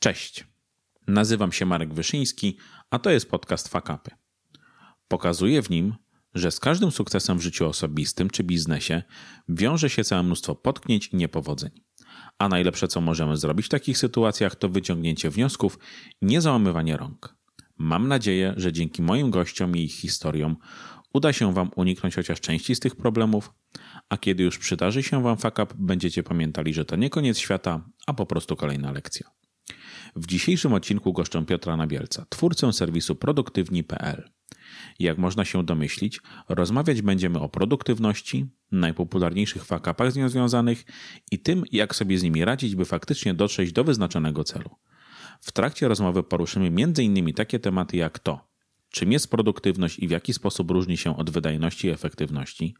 Cześć. Nazywam się Marek Wyszyński, a to jest podcast Fakapy. Pokazuję w nim, że z każdym sukcesem w życiu osobistym czy biznesie wiąże się całe mnóstwo potknięć i niepowodzeń. A najlepsze, co możemy zrobić w takich sytuacjach, to wyciągnięcie wniosków, nie załamywanie rąk. Mam nadzieję, że dzięki moim gościom i ich historiom uda się Wam uniknąć chociaż części z tych problemów, a kiedy już przydarzy się Wam fuck up, będziecie pamiętali, że to nie koniec świata, a po prostu kolejna lekcja. W dzisiejszym odcinku goszczę Piotra Nabielca, twórcę serwisu produktywni.pl. Jak można się domyślić, rozmawiać będziemy o produktywności, najpopularniejszych fakapach z nią związanych i tym, jak sobie z nimi radzić, by faktycznie dotrzeć do wyznaczonego celu. W trakcie rozmowy poruszymy m.in. takie tematy jak to, czym jest produktywność i w jaki sposób różni się od wydajności i efektywności,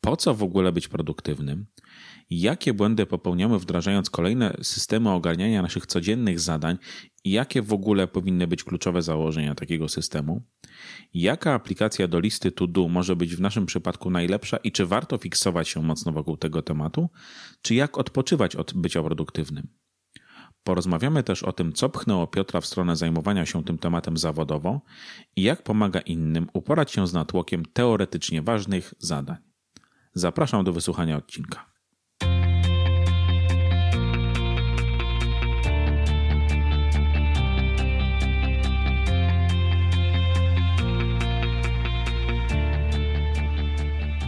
po co w ogóle być produktywnym, jakie błędy popełniamy wdrażając kolejne systemy ogarniania naszych codziennych zadań i jakie w ogóle powinny być kluczowe założenia takiego systemu, jaka aplikacja do listy to do może być w naszym przypadku najlepsza i czy warto fiksować się mocno wokół tego tematu, czy jak odpoczywać od bycia produktywnym. Porozmawiamy też o tym, co pchnęło Piotra w stronę zajmowania się tym tematem zawodowo i jak pomaga innym uporać się z natłokiem teoretycznie ważnych zadań. Zapraszam do wysłuchania odcinka.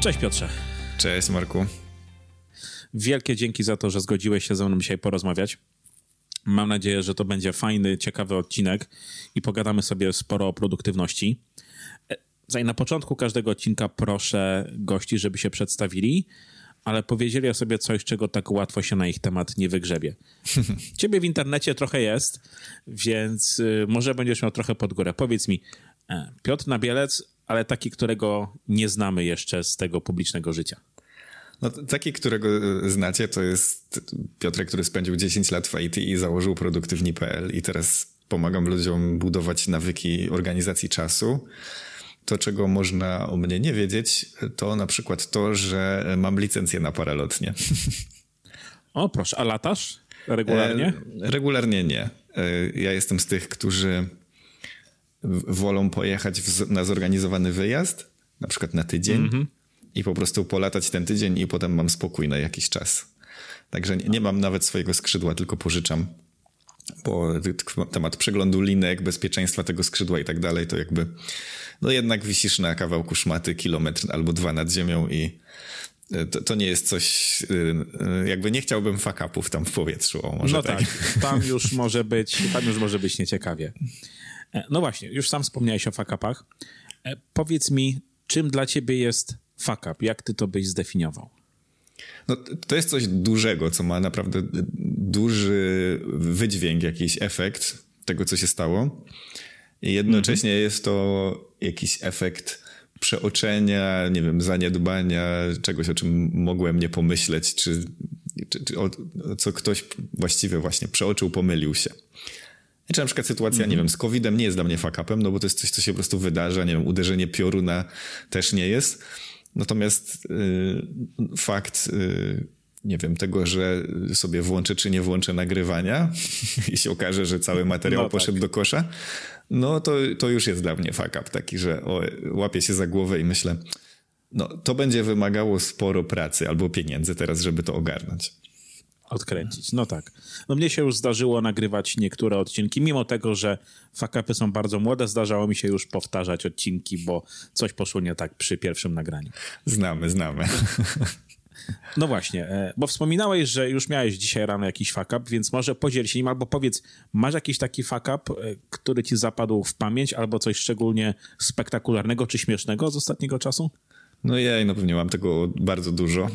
Cześć Piotrze. Cześć Marku. Wielkie dzięki za to, że zgodziłeś się ze mną dzisiaj porozmawiać. Mam nadzieję, że to będzie fajny, ciekawy odcinek i pogadamy sobie sporo o produktywności. Na początku każdego odcinka proszę gości, żeby się przedstawili, ale powiedzieli o sobie coś, czego tak łatwo się na ich temat nie wygrzebie. Ciebie w internecie trochę jest, więc y, może będziesz miał trochę pod górę. Powiedz mi, e, Piotr Nabielec, ale taki, którego nie znamy jeszcze z tego publicznego życia. No, taki, którego e, znacie, to jest Piotrek, który spędził 10 lat w IT i założył produktywni.pl i teraz pomagam ludziom budować nawyki organizacji czasu. To, czego można o mnie nie wiedzieć, to na przykład to, że mam licencję na paralotnie. O, proszę, a latasz regularnie? E, regularnie nie. E, ja jestem z tych, którzy wolą pojechać na zorganizowany wyjazd, na przykład na tydzień, mm -hmm. i po prostu polatać ten tydzień i potem mam spokój na jakiś czas. Także nie, nie mam nawet swojego skrzydła, tylko pożyczam. Bo temat przeglądu linek, bezpieczeństwa tego skrzydła i tak dalej, to jakby, no jednak wisisz na kawałku szmaty kilometr albo dwa nad ziemią i e, to, to nie jest coś, e, jakby nie chciałbym fakapów tam w powietrzu. O, może no tak, tak tam już może być, tam już może być nieciekawie. E, no właśnie, już sam wspomniałeś o fakapach. Powiedz mi, czym dla ciebie jest fakap? Jak ty to byś zdefiniował? No, to jest coś dużego, co ma naprawdę duży wydźwięk, jakiś efekt tego, co się stało. I jednocześnie mm -hmm. jest to jakiś efekt przeoczenia, nie wiem, zaniedbania, czegoś, o czym mogłem nie pomyśleć, czy, czy, czy o, co ktoś właściwie właśnie przeoczył, pomylił się. Czy na przykład sytuacja, mm -hmm. nie wiem, z COVID-em nie jest dla mnie fakapem, no bo to jest coś, co się po prostu wydarza, nie wiem, uderzenie pioruna też nie jest. Natomiast y, fakt, y, nie wiem, tego, że sobie włączę czy nie włączę nagrywania i się okaże, że cały materiał no, poszedł tak. do kosza, no to, to już jest dla mnie fuck up taki, że o, łapię się za głowę i myślę, no to będzie wymagało sporo pracy albo pieniędzy teraz, żeby to ogarnąć odkręcić. No tak. No mnie się już zdarzyło nagrywać niektóre odcinki, mimo tego, że fakapy są bardzo młode, zdarzało mi się już powtarzać odcinki, bo coś poszło nie tak przy pierwszym nagraniu. Znamy, znamy. No właśnie, e, bo wspominałeś, że już miałeś dzisiaj rano jakiś fakap, więc może podziel się nim, albo powiedz, masz jakiś taki fakap, e, który ci zapadł w pamięć, albo coś szczególnie spektakularnego czy śmiesznego z ostatniego czasu? No jej, no pewnie mam tego bardzo dużo.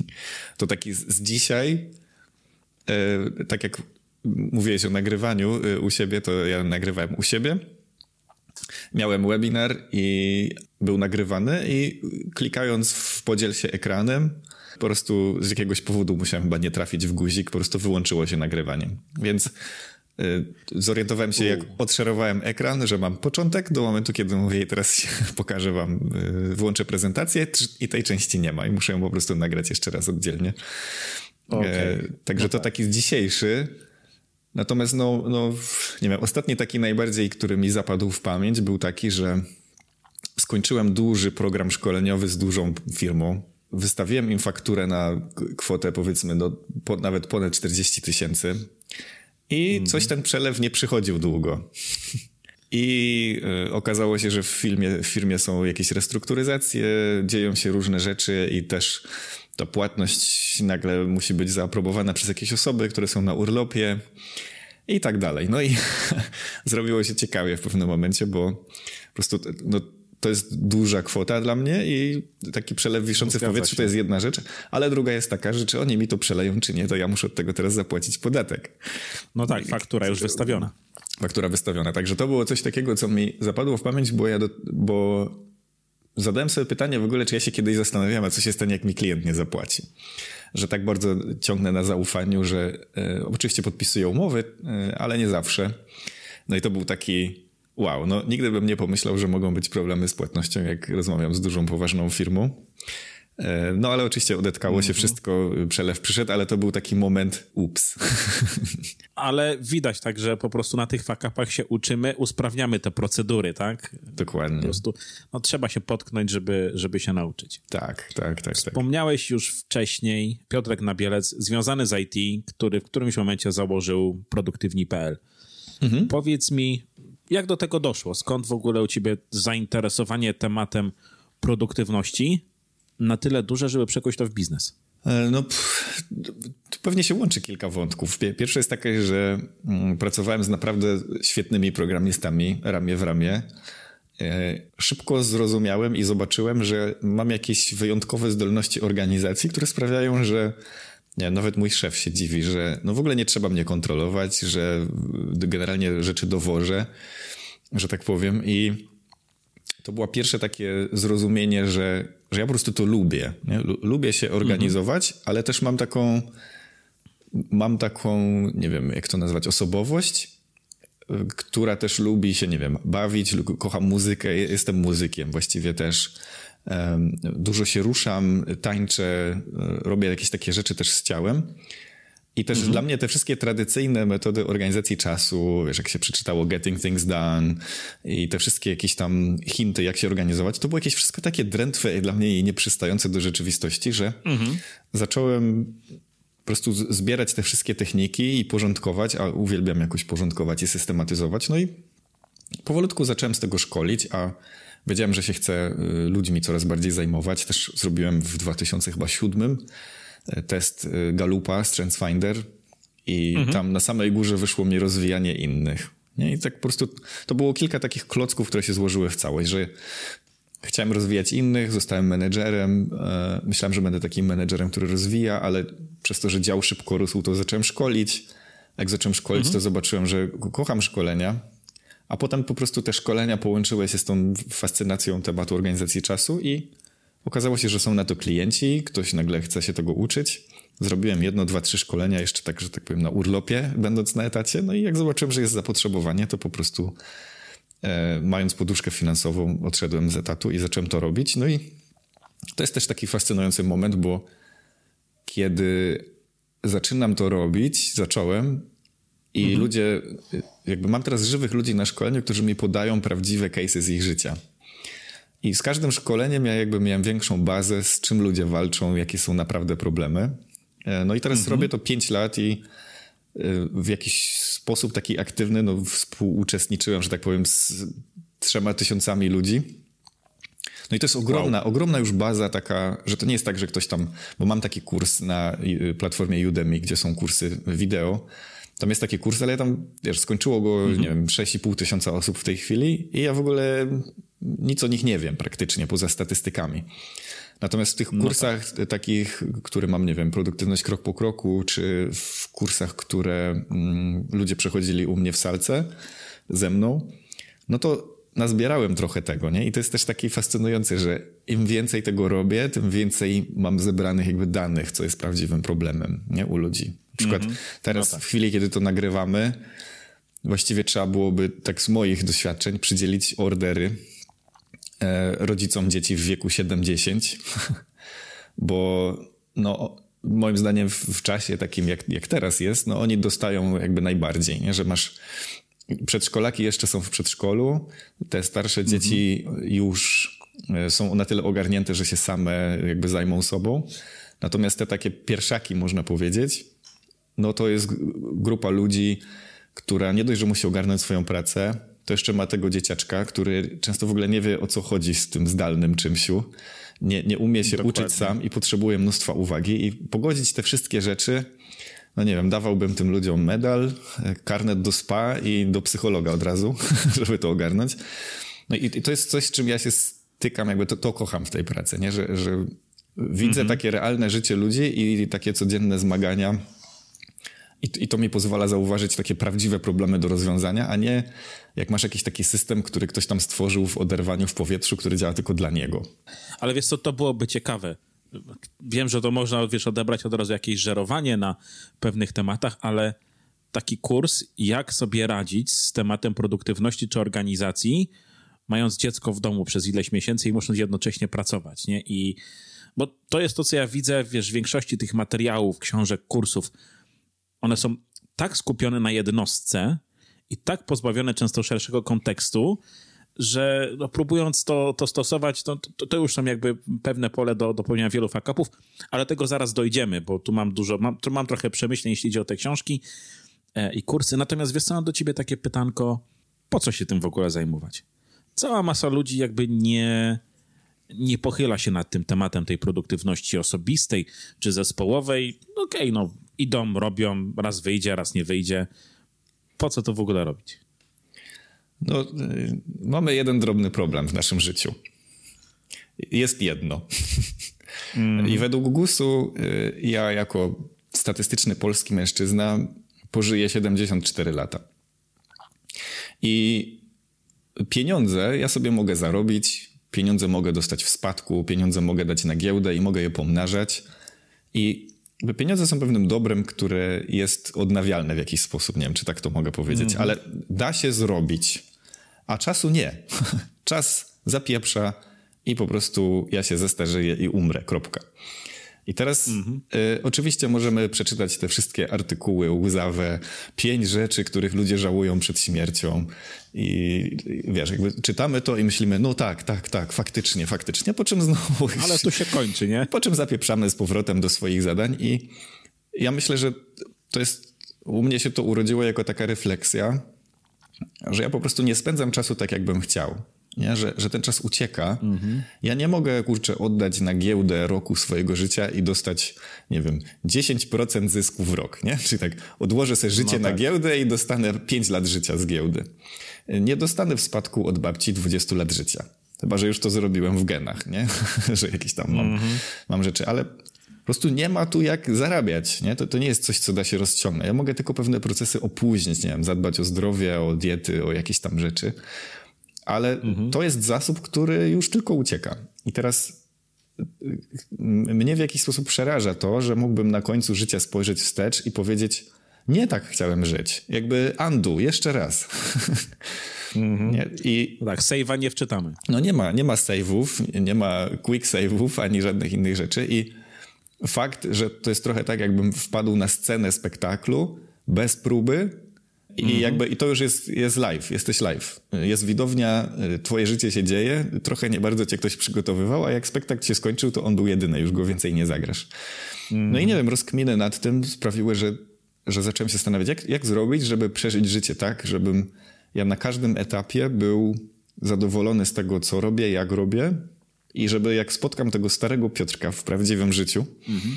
To taki z, z dzisiaj, tak jak mówiłeś o nagrywaniu e, u siebie, to ja nagrywałem u siebie. Miałem webinar i był nagrywany i klikając w podziel się ekranem, po prostu z jakiegoś powodu musiałem chyba nie trafić w guzik, po prostu wyłączyło się nagrywanie. Więc e, zorientowałem się, jak odszerowałem ekran, że mam początek do momentu, kiedy mówię, teraz pokażę wam, włączę prezentację i tej części nie ma i muszę ją po prostu nagrać jeszcze raz oddzielnie. Okay. E, także no to tak. taki dzisiejszy. Natomiast no, no, nie wiem, ostatni taki najbardziej, który mi zapadł w pamięć był taki, że skończyłem duży program szkoleniowy z dużą firmą. Wystawiłem im fakturę na kwotę powiedzmy no, po, nawet ponad 40 tysięcy i mm. coś ten przelew nie przychodził długo. I y, okazało się, że w, filmie, w firmie są jakieś restrukturyzacje, dzieją się różne rzeczy i też ta płatność nagle musi być zaaprobowana przez jakieś osoby, które są na urlopie i tak dalej. No i zrobiło się ciekawie w pewnym momencie, bo po prostu no, to jest duża kwota dla mnie i taki przelew wiszący w powietrzu to jest jedna rzecz, ale druga jest taka, że czy oni mi to przeleją, czy nie, to ja muszę od tego teraz zapłacić podatek. No tak, faktura już wystawiona. Faktura wystawiona. Także to było coś takiego, co mi zapadło w pamięć, bo ja do, bo zadałem sobie pytanie w ogóle, czy ja się kiedyś zastanawiam, a co się stanie, jak mi klient nie zapłaci. Że tak bardzo ciągnę na zaufaniu, że e, oczywiście podpisuję umowy, e, ale nie zawsze. No i to był taki wow, no nigdy bym nie pomyślał, że mogą być problemy z płatnością, jak rozmawiam z dużą, poważną firmą. E, no ale oczywiście odetkało mm -hmm. się mhm. wszystko, przelew przyszedł, ale to był taki moment ups. Ale widać tak, że po prostu na tych fakapach się uczymy, usprawniamy te procedury, tak? Dokładnie. Po prostu no, trzeba się potknąć, żeby, żeby się nauczyć. Tak, tak, tak. Wspomniałeś tak. już wcześniej, Piotrek Nabielec, związany z IT, który w którymś momencie założył produktywni.pl. Mhm. Powiedz mi, jak do tego doszło? Skąd w ogóle u ciebie zainteresowanie tematem produktywności na tyle duże, żeby przekuć to w biznes? E, no, pff, pewnie się łączy kilka wątków. Pierwsze jest takie, że mm, pracowałem z naprawdę świetnymi programistami ramię w ramię. E, szybko zrozumiałem i zobaczyłem, że mam jakieś wyjątkowe zdolności organizacji, które sprawiają, że nie, nawet mój szef się dziwi, że no w ogóle nie trzeba mnie kontrolować, że generalnie rzeczy dowożę, że tak powiem. I to było pierwsze takie zrozumienie, że, że ja po prostu to lubię. Nie? Lubię się organizować, mhm. ale też mam taką, mam taką, nie wiem, jak to nazwać, osobowość, która też lubi się, nie wiem, bawić, kocham muzykę, jestem muzykiem właściwie też. Dużo się ruszam, tańczę, robię jakieś takie rzeczy też z ciałem. I też mhm. dla mnie te wszystkie tradycyjne metody organizacji czasu, wiesz, jak się przeczytało Getting Things Done i te wszystkie jakieś tam hinty, jak się organizować, to było jakieś wszystko takie drętwe i dla mnie i nieprzystające do rzeczywistości, że mhm. zacząłem po prostu zbierać te wszystkie techniki i porządkować, a uwielbiam jakoś porządkować i systematyzować. No i powolutku zacząłem z tego szkolić, a wiedziałem, że się chcę y, ludźmi coraz bardziej zajmować. Też zrobiłem w 2007 e, test y, Galupa, StrengthsFinder i mhm. tam na samej górze wyszło mi rozwijanie innych. Nie? I tak po prostu to było kilka takich klocków, które się złożyły w całość, że chciałem rozwijać innych, zostałem menedżerem. E, myślałem, że będę takim menedżerem, który rozwija, ale przez to, że dział szybko rósł, to zacząłem szkolić. Jak zacząłem szkolić, mhm. to zobaczyłem, że kocham szkolenia, a potem po prostu te szkolenia połączyły się z tą fascynacją tematu organizacji czasu i okazało się, że są na to klienci, ktoś nagle chce się tego uczyć. Zrobiłem jedno, dwa, trzy szkolenia, jeszcze tak, że tak powiem, na urlopie, będąc na etacie. No i jak zobaczyłem, że jest zapotrzebowanie, to po prostu e, mając poduszkę finansową, odszedłem z etatu i zacząłem to robić. No i to jest też taki fascynujący moment, bo kiedy zaczynam to robić, zacząłem, i mhm. ludzie, jakby mam teraz żywych ludzi na szkoleniu, którzy mi podają prawdziwe cases z ich życia. I z każdym szkoleniem ja jakby miałem większą bazę, z czym ludzie walczą, jakie są naprawdę problemy. E, no i teraz mhm. robię to 5 lat i e, w jakiś sposób taki aktywny, no współuczestniczyłem, że tak powiem, z trzema tysiącami ludzi. No i to jest ogromna, wow. ogromna już baza taka, że to nie jest tak, że ktoś tam, bo mam taki kurs na y, platformie Udemy, gdzie są kursy wideo, tam jest taki kurs, ale ja tam, wiesz, skończyło go, mhm. nie wiem, 6,5 tysiąca osób w tej chwili i ja w ogóle nic o nich nie wiem praktycznie, poza statystykami. Natomiast w tych no kursach tak. takich, które mam, nie wiem, produktywność krok po kroku, czy w kursach, które mm, ludzie przechodzili u mnie w salce ze mną, no to nazbierałem trochę tego, nie? I to jest też taki fascynujący, że im więcej tego robię, tym więcej mam zebranych jakby danych, co jest prawdziwym problemem, nie? U ludzi. Na przykład mm -hmm. teraz no tak. w chwili, kiedy to nagrywamy, właściwie trzeba byłoby tak z moich doświadczeń przydzielić ordery e, rodzicom dzieci w wieku 7-10, bo no moim zdaniem w, w, czasie takim jak, jak teraz jest, no oni dostają jakby najbardziej, nie? że masz przedszkolaki jeszcze są w przedszkolu, te starsze mhm. dzieci już e, są na tyle ogarnięte, że się same jakby zajmą sobą. Natomiast te takie pierwszaki, można powiedzieć, no to jest grupa ludzi, która nie dość, że musi ogarnąć swoją pracę, to jeszcze ma tego dzieciaczka, który często w ogóle nie wie o co chodzi z tym zdalnym czymsiu. Nie, nie umie się Dokładnie. uczyć sam i potrzebuje mnóstwa uwagi i pogodzić te wszystkie rzeczy, no nie wiem, dawałbym tym ludziom medal, karnet do spa i do psychologa od razu, żeby to ogarnąć. No i, i to jest coś, z czym ja się stykam, jakby to, to kocham w tej pracy, nie? Że, że widzę mhm. takie realne życie ludzi i takie codzienne zmagania i, I to mi pozwala zauważyć takie prawdziwe problemy do rozwiązania, a nie jak masz jakiś taki system, który ktoś tam stworzył w oderwaniu w powietrzu, który działa tylko dla niego. Ale wiesz co, to byłoby ciekawe. Wiem, że to można, wiesz, odebrać od razu jakieś żerowanie na pewnych tematach, ale taki kurs, jak sobie radzić z tematem produktywności czy organizacji, mając dziecko w domu przez ileś miesięcy i musząc jednocześnie pracować, nie? I bo to jest to, co ja widzę, wiesz, w większości tych materiałów, książek, kursów, one są tak skupione na jednostce i tak pozbawione często szerszego kontekstu, że no, próbując to, to stosować, to, to, to, już są jakby pewne pole do, do pełnienia wielu fakapów, ale tego zaraz dojdziemy, bo tu mam dużo, mam, tu mam trochę przemyśleń, jeśli idzie o te książki e, i kursy. Natomiast wiesz co, mam do ciebie takie pytanko, po co się tym w ogóle zajmować? Cała masa ludzi jakby nie, nie pochyla się nad tym tematem tej produktywności osobistej czy zespołowej. Okej, okay, no idą, robią, raz wyjdzie, raz nie wyjdzie. Po co to w ogóle robić? No, y, mamy jeden drobny problem w naszym życiu. Jest jedno. Mm. I według GUS-u y, ja jako statystyczny polski mężczyzna pożyję 74 lata. I pieniądze ja sobie mogę zarobić, pieniądze mogę dostać w spadku, pieniądze mogę dać na giełdę i mogę je pomnażać. I pieniądze są pewnym dobrem, które jest odnawialne w jakiś sposób. Nie wiem, czy tak to mogę powiedzieć, mm ale da się zrobić, a czasu nie. Czas zapieprza i po prostu ja się zestarzeję i umrę. Kropka. I teraz mhm. y, oczywiście możemy przeczytać te wszystkie artykuły łzawe, pięć rzeczy, których ludzie żałują przed śmiercią. I wiesz, jakby czytamy to i myślimy, no tak, tak, tak, faktycznie, faktycznie, po czym znowu... Ale tu się kończy, nie? Po czym zapieprzamy z powrotem do swoich zadań i ja myślę, że to jest... U mnie się to urodziło jako taka refleksja, że ja po prostu nie spędzam czasu tak, jakbym chciał nie? Że, że ten czas ucieka. Mhm. Ja nie mogę, kurczę, oddać na giełdę roku swojego życia i dostać, nie wiem, 10% zysku w rok, nie? Czyli tak, odłożę sobie życie no tak. na giełdę i dostanę 5 lat życia z giełdy. Nie dostanę w spadku od babci 20 lat życia. Chyba, że już to zrobiłem w genach, nie? że jakieś tam mam, mhm. mam rzeczy, ale po prostu nie ma tu jak zarabiać, nie? To, to nie jest coś, co da się rozciągnąć. Ja mogę tylko pewne procesy opóźnić, nie wiem, zadbać o zdrowie, o diety, o jakieś tam rzeczy ale mhm. to jest zasób, który już tylko ucieka. I teraz y, mnie w jakiś sposób przeraża to, że mógłbym na końcu życia spojrzeć wstecz i powiedzieć, nie tak chciałem żyć. Jakby undo, jeszcze raz. Mhm. I tak, save'a nie wczytamy. No nie ma, nie ma save'ów, nie ma quick save'ów, ani żadnych innych rzeczy i fakt, że to jest trochę tak, jakbym wpadł na scenę spektaklu bez próby, i mhm. jakby i to już jest, jest live, jesteś live. Jest widownia, twoje życie się dzieje, trochę nie bardzo cię ktoś przygotowywał, a jak spektakl się skończył, to on był jedyny, już go więcej nie zagrasz. No i nie wiem, rozkminy nad tym sprawiły, że, że zacząłem się zastanawiać, jak, jak zrobić, żeby przeżyć życie tak, żebym ja na każdym etapie był zadowolony z tego, co robię, jak robię i żeby jak spotkam tego starego Piotrka w prawdziwym życiu, mhm.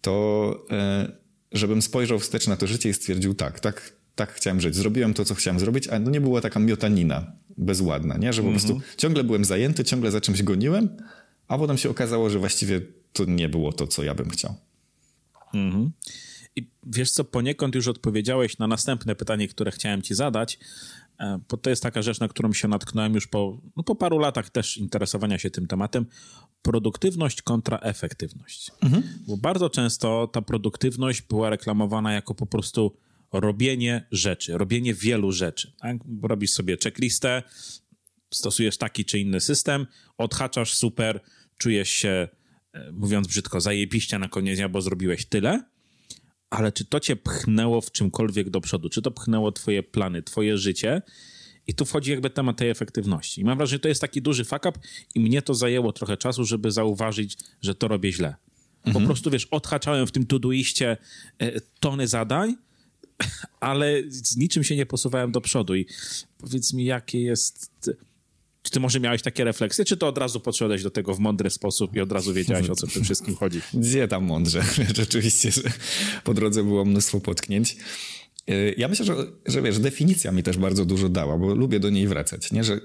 to e, żebym spojrzał wstecz na to życie i stwierdził tak, tak, tak chciałem żyć. Zrobiłem to, co chciałem zrobić, a no nie była taka miotanina bezładna, nie? Że po prostu mhm. ciągle byłem zajęty, ciągle za czymś goniłem, a potem się okazało, że właściwie to nie było to, co ja bym chciał. Mhm. Wiesz co, poniekąd już odpowiedziałeś na następne pytanie, które chciałem ci zadać, e, bo to jest taka rzecz, na którą się natknąłem już po, no po paru latach też interesowania się tym tematem. Produktywność kontra efektywność. Mhm. Bo bardzo często ta produktywność była reklamowana jako po prostu robienie rzeczy, robienie wielu rzeczy. Tak? Robisz sobie checklistę, stosujesz taki czy inny system, odhaczasz super, czujesz się e, mówiąc brzydko, zajebiście na koniec dnia, bo zrobiłeś tyle, ale czy to cię pchnęło w czymkolwiek do przodu? Czy to pchnęło twoje plany, twoje życie? I tu wchodzi jakby temat tej efektywności. I mam wrażenie, że to jest taki duży fuck up i mnie to zajęło trochę czasu, żeby zauważyć, że to robię źle. Po mhm. prostu, wiesz, odhaczałem w tym todoiście e, tony zadań, ale z niczym się nie posuwałem do przodu. I powiedz mi, jakie jest... Czy ty może miałeś takie refleksje, czy to od razu podszedłeś do tego w mądry sposób i od razu wiedziałeś, o co w tym wszystkim chodzi? Gdzie tam mądrze? Rzeczywiście, że po drodze było mnóstwo potknięć. Y, ja myślę, że, że wiesz, definicja mi też bardzo dużo dała, bo lubię do niej wracać, nie? Że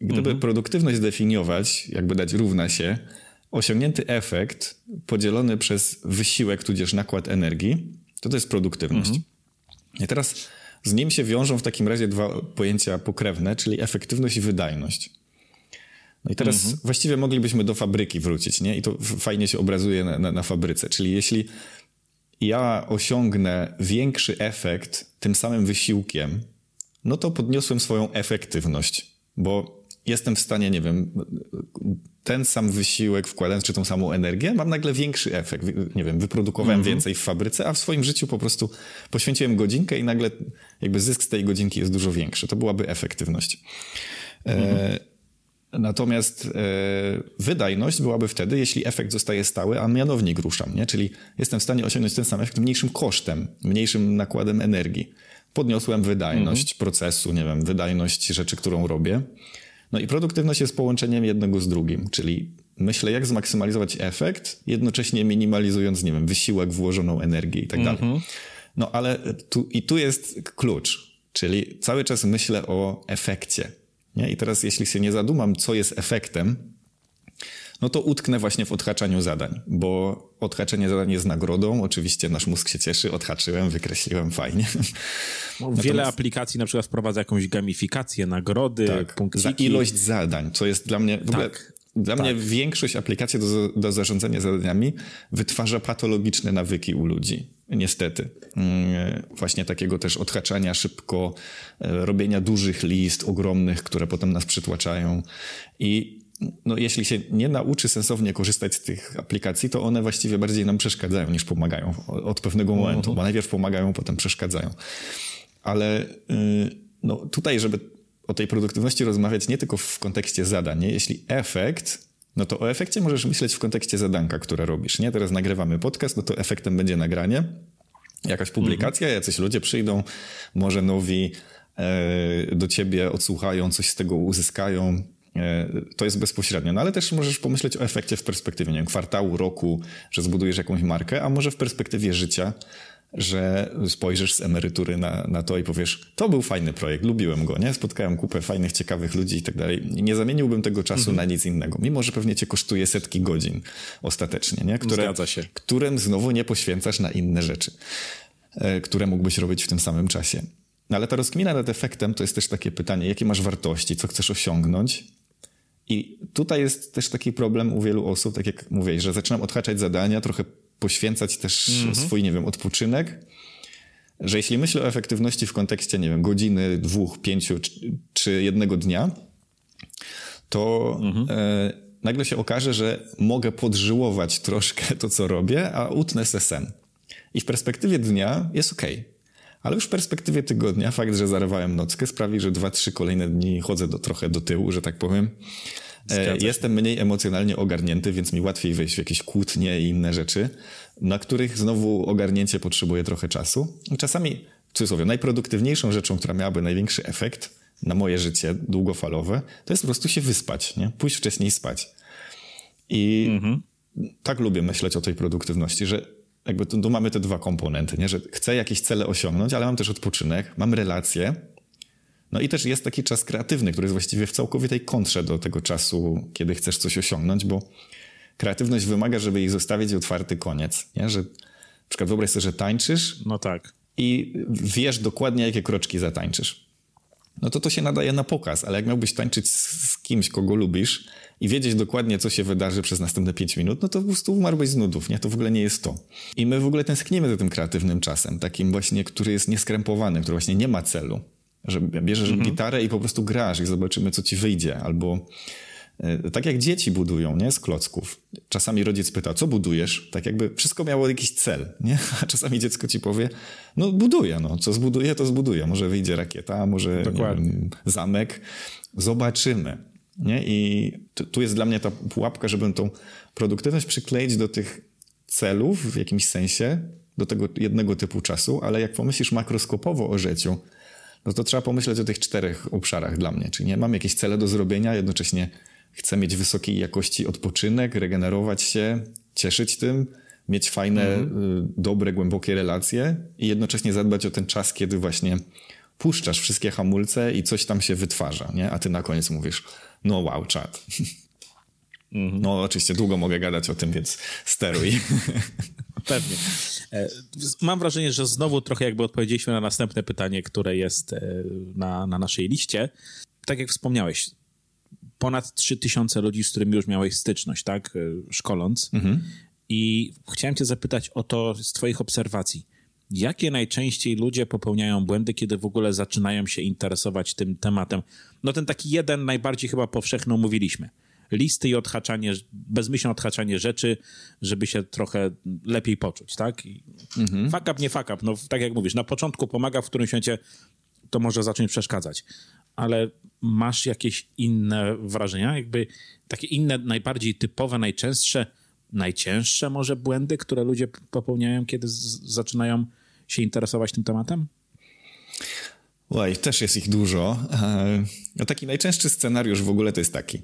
gdyby mhm. produktywność definiować, jakby dać równa się, osiągnięty efekt podzielony przez wysiłek, tudzież nakład energii, to to jest produktywność. Mhm. I teraz z nim się wiążą w takim razie dwa pojęcia pokrewne, czyli efektywność i wydajność. No i teraz mhm. właściwie moglibyśmy do fabryki wrócić, nie? I to fajnie się obrazuje na, na, na fabryce. Czyli jeśli ja osiągnę większy efekt tym samym wysiłkiem, no to podniosłem swoją efektywność, bo jestem w stanie, nie wiem, ten sam wysiłek wkładając, czy tą samą energię, mam nagle większy efekt. Nie wiem, wyprodukowałem mm -hmm. więcej w fabryce, a w swoim życiu po prostu poświęciłem godzinkę i nagle jakby zysk z tej godzinki jest dużo większy. To byłaby efektywność. Mm -hmm. e, mhm. Natomiast e, wydajność byłaby wtedy, jeśli efekt zostaje stały, a mianownik ruszam, nie? Czyli jestem w stanie osiągnąć ten sam efekt mniejszym kosztem, mniejszym nakładem energii. Podniosłem wydajność mhm. procesu, nie wiem, wydajność rzeczy, którą robię. No i produktywność jest połączeniem jednego z drugim, czyli myślę, jak zmaksymalizować efekt, jednocześnie minimalizując, nie wiem, wysiłek, włożoną energię i tak dalej. Mhm. No ale tu, i tu jest klucz, czyli cały czas myślę o efekcie nie? I teraz, jeśli się nie zadumam, co jest efektem, no to utknę właśnie w odhaczaniu zadań, bo odhaczenie zadań jest nagrodą. Oczywiście nasz mózg się cieszy, odhaczyłem, wykreśliłem, fajnie. No, Natomiast... Wiele aplikacji na przykład wprowadza jakąś gamifikację, nagrody, tak, punktiki. za ilość zadań, co jest dla mnie w ogóle... Tak. Dla tak. mnie większość aplikacji do, do zarządzania zadaniami wytwarza patologiczne nawyki u ludzi. Niestety. Mm, właśnie takiego też odhaczania szybko, e, robienia dużych list, ogromnych, które potem nas przytłaczają. I no, jeśli się nie nauczy sensownie korzystać z tych aplikacji, to one właściwie bardziej nam przeszkadzają niż pomagają od pewnego momentu, uh -huh. bo najpierw pomagają, potem przeszkadzają. Ale y, no, tutaj, żeby o tej produktywności rozmawiać nie tylko w kontekście zadań, nie? jeśli efekt no to o efekcie możesz myśleć w kontekście zadanka, które robisz. Nie, teraz nagrywamy podcast, no to efektem będzie nagranie, jakaś publikacja, mhm. jacyś ludzie przyjdą, może nowi e, do ciebie odsłuchają, coś z tego uzyskają. E, to jest bezpośrednio. No ale też możesz pomyśleć o efekcie w perspektywie nie wiem, kwartału, roku, że zbudujesz jakąś markę, a może w perspektywie życia, że spojrzysz z emerytury na, na to i powiesz, to był fajny projekt, lubiłem go, nie? Spotkałem kupę fajnych, ciekawych ludzi i tak dalej. Nie zamieniłbym tego czasu mhm. na nic innego, mimo że pewnie cię kosztuje setki godzin ostatecznie, nie? Które, Zgadza się. Którym znowu nie poświęcasz na inne rzeczy, e, które mógłbyś robić w tym samym czasie. No ale ta rozkmina nad efektem to jest też takie pytanie, jakie masz wartości, co chcesz osiągnąć, i tutaj jest też taki problem u wielu osób, tak jak mówię, że zaczynam odhaczać zadania, trochę poświęcać też -hmm. swój, nie wiem, odpoczynek, że jeśli myślę o efektywności w kontekście, nie wiem, godziny, dwóch, pięciu czy jednego dnia, to -hmm. e, nagle się okaże, że mogę podżyłować troszkę to, co robię, a utnę se sen. I w perspektywie dnia jest ok. Ale już w perspektywie tygodnia fakt, że zarywałem nockę sprawi, że dwa, trzy kolejne dni chodzę do, trochę do tyłu, że tak powiem. E, jestem mniej emocjonalnie ogarnięty, więc mi łatwiej wejść w jakieś kłótnie i inne rzeczy, na których znowu ogarnięcie potrzebuje trochę czasu. Czasami, w cudzysłowie, najproduktywniejszą rzeczą, która miałaby największy efekt na moje życie długofalowe, to jest po prostu się wyspać, nie? Pójść wcześniej spać. I mhm. tak lubię myśleć o tej produktywności, że jakby tu, tu, mamy te dwa komponenty, nie? że chcę jakieś cele osiągnąć, ale mam też odpoczynek, mam relacje, no i też jest taki czas kreatywny, który jest właściwie w całkowitej kontrze do tego czasu, kiedy chcesz coś osiągnąć, bo kreatywność wymaga, żeby jej zostawić otwarty koniec. Nie? Że na przykład wyobraź sobie, że tańczysz. No tak. I wiesz dokładnie, jakie kroczki zatańczysz. No to to się nadaje na pokaz, ale jak miałbyś tańczyć z, kimś, kogo lubisz i wiedzieć dokładnie, co się wydarzy przez następne 5 minut, no to po prostu umarłbyś z nudów, nie? To w ogóle nie jest to. I my w ogóle tęsknimy za tym kreatywnym czasem, takim właśnie, który jest nieskrępowany, który właśnie nie ma celu że bierzesz mhm. gitarę i po prostu grasz i zobaczymy, co ci wyjdzie, albo E, tak jak dzieci budują, nie? Z klocków. Czasami rodzic pyta, co budujesz? Tak jakby wszystko miało jakiś cel, nie? A czasami dziecko ci powie, no buduję, no. Co zbuduję, to zbuduję. Może wyjdzie rakieta, może wiem, zamek. Zobaczymy. Nie? I tu jest dla mnie ta pułapka, żeby tą produktywność przykleić do tych celów w jakimś sensie, do tego jednego typu czasu, ale jak pomyślisz makroskopowo o życiu, no to trzeba pomyśleć o tych czterech obszarach dla mnie. Czyli nie mam jakieś cele do zrobienia, jednocześnie chcę mieć wysokiej jakości odpoczynek, regenerować się, cieszyć tym, mieć fajne, mhm. dobre, głębokie relacje i jednocześnie zadbać o ten czas, kiedy właśnie puszczasz wszystkie hamulce i coś tam się wytwarza, nie? A ty na koniec mówisz, no wow, czad. Mhm. No oczywiście długo mogę gadać o tym, więc steruj. Pewnie. E, mam wrażenie, że znowu trochę jakby odpowiedzieliśmy na następne pytanie, które jest e, na, na naszej liście. Tak jak wspomniałeś, ponad 3000 ludzi, z którymi już miałeś styczność, tak, e, szkoląc. Mhm. I chciałem cię zapytać o to z twoich obserwacji. Jakie najczęściej ludzie popełniają błędy, kiedy w ogóle zaczynają się interesować tym tematem? No ten taki jeden najbardziej chyba powszechny mówiliśmy – listy i odhaczanie, bezmyślne odhaczanie rzeczy, żeby się trochę lepiej poczuć, tak? I mhm. Fuck up, nie fuck up. No tak jak mówisz, na początku pomaga, w którymś momencie to może zacząć przeszkadzać. Ale masz jakieś inne wrażenia? Jakby takie inne, najbardziej typowe, najczęstsze, najcięższe może błędy, które ludzie popełniają, kiedy zaczynają się interesować tym tematem? Oj, też jest ich dużo. No taki najczęstszy scenariusz w ogóle to jest taki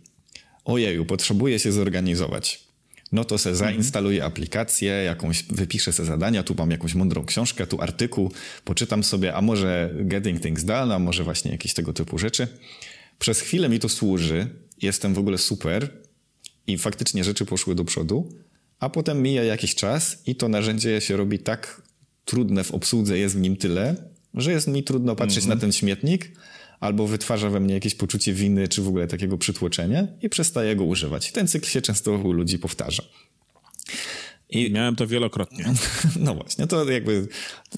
ojeju, potrzebuję się zorganizować. No to se zainstaluję mhm. aplikację, jakąś, wypiszę se zadania, tu mam jakąś mądrą książkę, tu artykuł, poczytam sobie, a może Getting Things Done, a może właśnie jakieś tego typu rzeczy. Przez chwilę mi to służy, jestem w ogóle super i faktycznie rzeczy poszły do przodu, a potem mija jakiś czas i to narzędzie się robi tak trudne w obsłudze, jest w nim tyle, że jest mi trudno patrzeć na mhm. ten śmietnik, albo wytwarza we mnie jakieś poczucie winy, czy w ogóle takiego przytłoczenia i przestaje go używać. I ten cykl się często u ludzi powtarza. I miałem to wielokrotnie. No właśnie, to jakby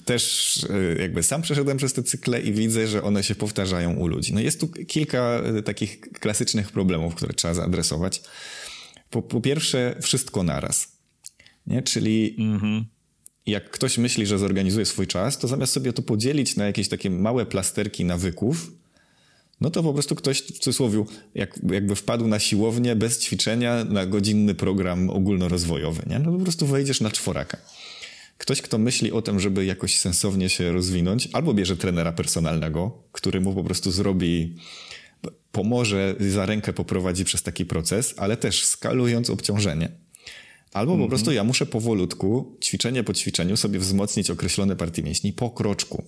też e, jakby sam przeszedłem przez te cykle i widzę, że one się powtarzają u ludzi. No jest tu kilka e, takich klasycznych problemów, które trzeba zaadresować. Po, po pierwsze, wszystko naraz. Nie? Czyli mhm. jak ktoś myśli, że zorganizuje swój czas, to zamiast sobie to podzielić na jakieś takie małe plasterki nawyków, no to po prostu ktoś w cudzysłowie jak, jakby wpadł na siłownię bez ćwiczenia na godzinny program ogólnorozwojowy, nie? No po prostu wejdziesz na czworaka. Ktoś, kto myśli o tym, żeby jakoś sensownie się rozwinąć, albo bierze trenera personalnego, który mu po prostu zrobi, pomoże, za rękę poprowadzi przez taki proces, ale też skalując obciążenie. Albo mm -hmm. po mhm. prostu ja muszę powolutku, ćwiczenie po ćwiczeniu, sobie wzmocnić określone partie mięśni po kroczku.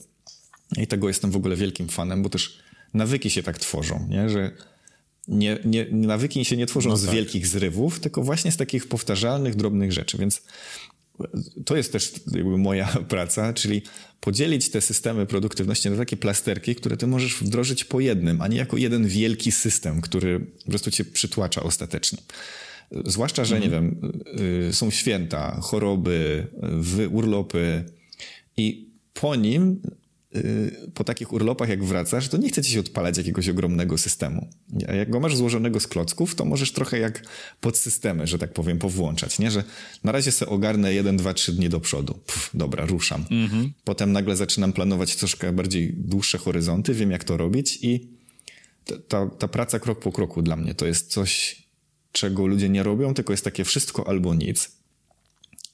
I tego jestem w ogóle wielkim fanem, bo też nawyki się tak tworzą, nie? że nie, nie, nawyki się nie tworzą no z tak. wielkich zrywów, tylko właśnie z takich powtarzalnych, drobnych rzeczy. Więc to jest też jakby moja praca, czyli podzielić te systemy produktywności na takie plasterki, które ty możesz wdrożyć po jednym, a nie jako jeden wielki system, który po prostu cię przytłacza ostatecznie. Zwłaszcza, że nie mhm. wiem, y, są święta, choroby, urlopy i po nim Y, po takich urlopach, jak wracasz, to nie chce ci się odpalać jakiegoś ogromnego systemu. A jak go masz złożonego z klocków, to możesz trochę jak podsystemy, że tak powiem, powłączać, nie? Że na razie sobie ogarnę jeden, dwa, trzy dni do przodu. Puf, dobra, ruszam. Mhm. Potem nagle zaczynam planować troszkę bardziej dłuższe horyzonty, wiem jak to robić i ta, ta praca krok po kroku dla mnie to jest coś, czego ludzie nie robią, tylko jest takie wszystko albo nic.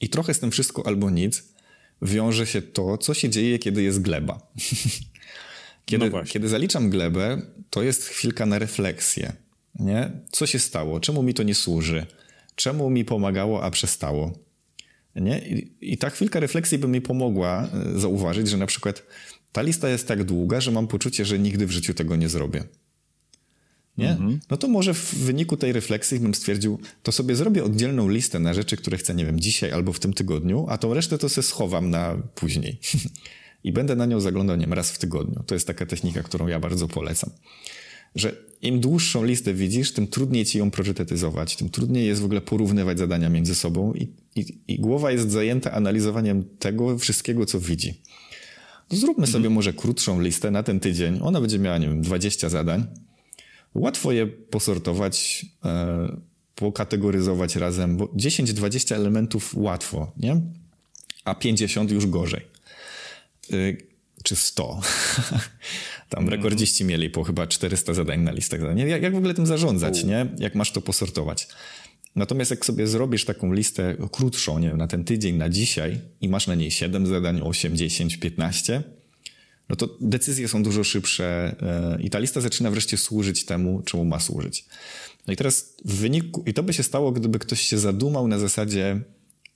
I trochę z tym wszystko albo nic wiąże się to, co się dzieje, kiedy jest gleba. kiedy, no kiedy zaliczam glebę, to jest chwilka na refleksję. Nie? Co się stało? Czemu mi to nie służy? Czemu mi pomagało, a przestało? Nie? I, I ta chwilka refleksji by mi pomogła e, zauważyć, że na przykład ta lista jest tak długa, że mam poczucie, że nigdy w życiu tego nie zrobię nie? Mhm. No to może w wyniku tej refleksji bym stwierdził, to sobie zrobię oddzielną listę na rzeczy, które chcę, nie wiem, dzisiaj albo w tym tygodniu, a tą resztę to sobie schowam na później. I będę na nią zaglądał, nie wiem, raz w tygodniu. To jest taka technika, którą ja bardzo polecam. Że im dłuższą listę widzisz, tym trudniej ci ją priorytetyzować, tym trudniej jest w ogóle porównywać zadania między sobą i, i, i głowa jest zajęta analizowaniem tego wszystkiego, co widzi. To zróbmy mhm. sobie może krótszą listę na ten tydzień. Ona będzie miała, nie wiem, 20 zadań łatwo je posortować, e, pokategoryzować razem, bo 10-20 elementów łatwo, nie? A 50 już gorzej. Y, czy 100. Tam mhm. rekordziści mieli po chyba 400 zadań na listach zadań. Jak, jak w ogóle tym zarządzać, nie? Jak masz to posortować? Natomiast jak sobie zrobisz taką listę krótszą, nie wiem, na ten tydzień, na dzisiaj i masz na niej 7 zadań, 8, 10, 15, no to decyzje są dużo szybsze e, i ta lista zaczyna wreszcie służyć temu, czemu ma służyć. No i teraz w wyniku, i to by się stało, gdyby ktoś się zadumał na zasadzie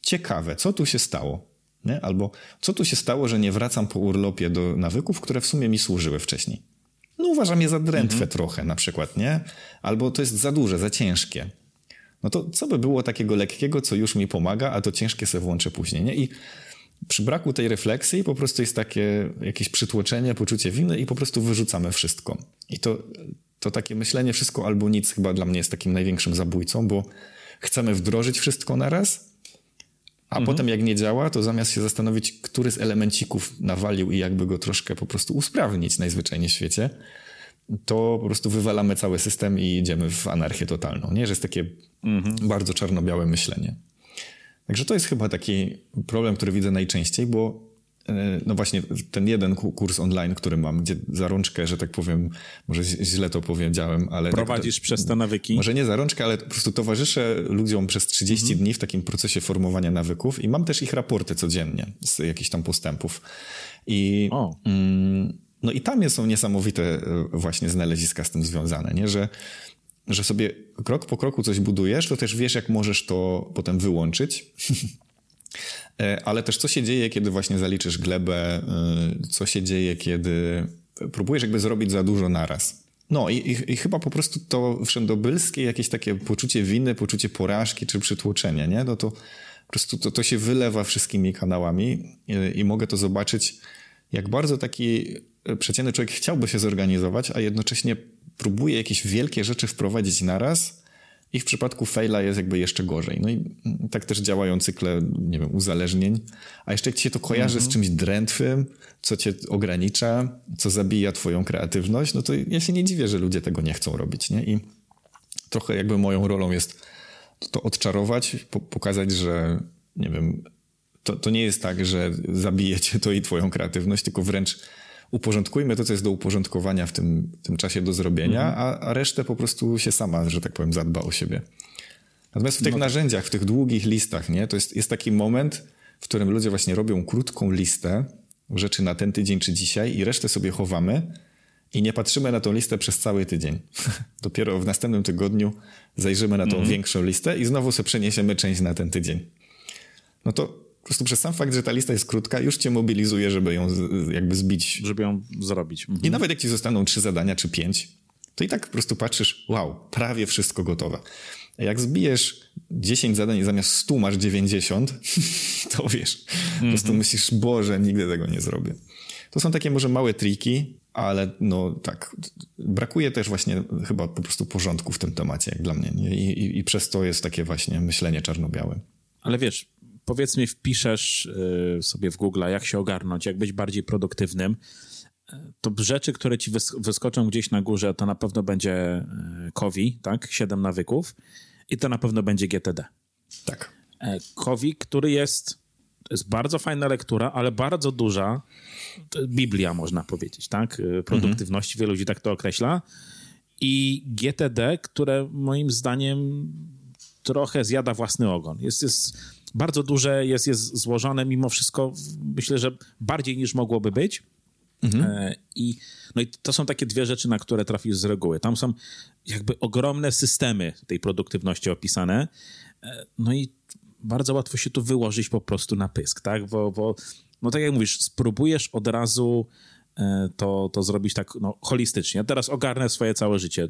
ciekawe, co tu się stało? Nie? Albo co tu się stało, że nie wracam po urlopie do nawyków, które w sumie mi służyły wcześniej? No uważam je za drętwe mhm. trochę na przykład, nie? Albo to jest za duże, za ciężkie. No to co by było takiego lekkiego, co już mi pomaga, a to ciężkie sobie włączę później, nie? I przy braku tej refleksji po prostu jest takie jakieś przytłoczenie, poczucie winy i po prostu wyrzucamy wszystko. I to, to takie myślenie wszystko albo nic chyba dla mnie jest takim największym zabójcą, bo chcemy wdrożyć wszystko na raz, a mhm. potem jak nie działa, to zamiast się zastanowić, który z elemencików nawalił i jakby go troszkę po prostu usprawnić najzwyczajniej w świecie, to po prostu wywalamy cały system i idziemy w anarchię totalną. Nie, że jest takie mhm. bardzo czarno-białe myślenie. Także to jest chyba taki problem, który widzę najczęściej, bo e, no właśnie ten jeden kurs online, który mam, gdzie za rączkę, że tak powiem, może źle to powiedziałem, ale... Tak Prowadzisz tak to, przez te nawyki? Może nie za rączkę, ale po prostu towarzyszę ludziom przez 30 mhm. dni w takim procesie formowania nawyków i mam też ich raporty codziennie z jakichś tam postępów. I, mm, no i tam są niesamowite e, właśnie znaleziska z tym związane, nie? Że że sobie krok po kroku coś budujesz, to też wiesz, jak możesz to potem wyłączyć. E, ale też co się dzieje, kiedy właśnie zaliczysz glebę, e, co się dzieje, kiedy próbujesz jakby zrobić za dużo naraz. No i, i, i, chyba po prostu to wszędobylskie jakieś takie poczucie winy, poczucie porażki czy przytłoczenia, nie? No to po prostu to, to się wylewa wszystkimi kanałami i, i mogę to zobaczyć, jak bardzo taki przeciętny człowiek chciałby się zorganizować, a jednocześnie próbuje jakieś wielkie rzeczy wprowadzić naraz i w przypadku faila jest jakby jeszcze gorzej. No i tak też działają cykle, nie wiem, uzależnień. A jeszcze jak ci się to kojarzy z mhm. czymś drętwym, co cię ogranicza, co zabija twoją kreatywność, no to ja się nie dziwię, że ludzie tego nie chcą robić, nie? I trochę jakby moją rolą jest to odczarować, po pokazać, że nie wiem, to, to nie jest tak, że zabijecie to i twoją kreatywność, tylko wręcz uporządkujmy to, co jest do uporządkowania w tym, tym czasie do zrobienia, mhm. a, a resztę po prostu się sama, że tak powiem, zadba o siebie. Natomiast w tych no. narzędziach, w tych długich listach, nie, to jest, jest taki moment, w którym ludzie właśnie robią krótką listę rzeczy na ten tydzień czy dzisiaj i resztę sobie chowamy i nie patrzymy na tą listę przez cały tydzień. Dopiero w następnym tygodniu zajrzymy na tą mhm. większą listę i znowu sobie przeniesiemy część na ten tydzień. No to po prostu przez sam fakt, że ta lista jest krótka, już cię mobilizuje, żeby ją jakby zbić. Żeby ją zrobić. Mhm. I nawet jak ci zostaną trzy zadania czy pięć, to i tak po prostu patrzysz, wow, prawie wszystko gotowe. A jak zbijesz 10 zadań i zamiast 100 masz 90, to wiesz, po prostu mhm. myślisz, Boże, nigdy tego nie zrobię. To są takie może małe triki, ale no tak, brakuje też właśnie chyba po prostu porządku w tym temacie, jak dla mnie. I, i, i przez to jest takie właśnie myślenie czarno-białe. Ale wiesz, powiedzmy wpiszesz y, sobie w Google, jak się ogarnąć, jak być bardziej produktywnym, y, to rzeczy, które ci wyskoczą gdzieś na górze, to na pewno będzie Kowi, y, tak? Siedem nawyków i to na pewno będzie GTD. Tak. Kowi, który jest, jest bardzo fajna lektura, ale bardzo duża, Biblia można powiedzieć, tak? Produktywności, mhm. wielu ludzi tak to określa. I GTD, które moim zdaniem trochę zjada własny ogon. Jest, jest bardzo duże, jest, jest złożone mimo wszystko, myślę, że bardziej niż mogłoby być. Mhm. E, I, no i to są takie dwie rzeczy, na które trafisz z reguły. Tam są jakby ogromne systemy tej produktywności opisane. E, no i bardzo łatwo się tu wyłożyć po prostu na pysk, tak? Bo, bo no tak jak mówisz, spróbujesz od razu e, to, to zrobić tak no, holistycznie. Teraz ogarnę swoje całe życie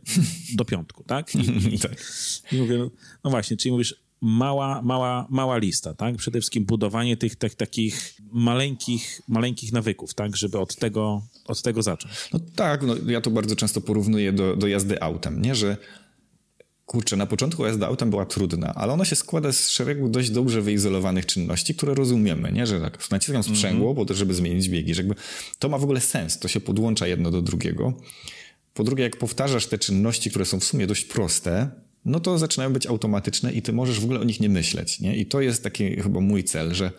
do piątku, tak? I, i, tak. i mówię, no, no właśnie, czyli mówisz, mała, mała, mała lista, tak? Przede wszystkim budowanie tych, tych takich maleńkich, maleńkich nawyków, tak? Żeby od tego, od tego zacząć. No tak, no ja to bardzo często porównuję do, do jazdy autem, nie? Że kurczę, na początku jazda autem była trudna, ale ona się składa z szeregu dość dobrze wyizolowanych czynności, które rozumiemy, nie? Że tak, naciskam sprzęgło, mm -hmm. po to, żeby zmienić biegi, że jakby to ma w ogóle sens, to się podłącza jedno do drugiego. Po drugie, jak powtarzasz te czynności, które są w sumie dość proste, no to zaczynają być automatyczne i ty możesz w ogóle o nich nie myśleć. Nie? I to jest taki chyba mój cel, że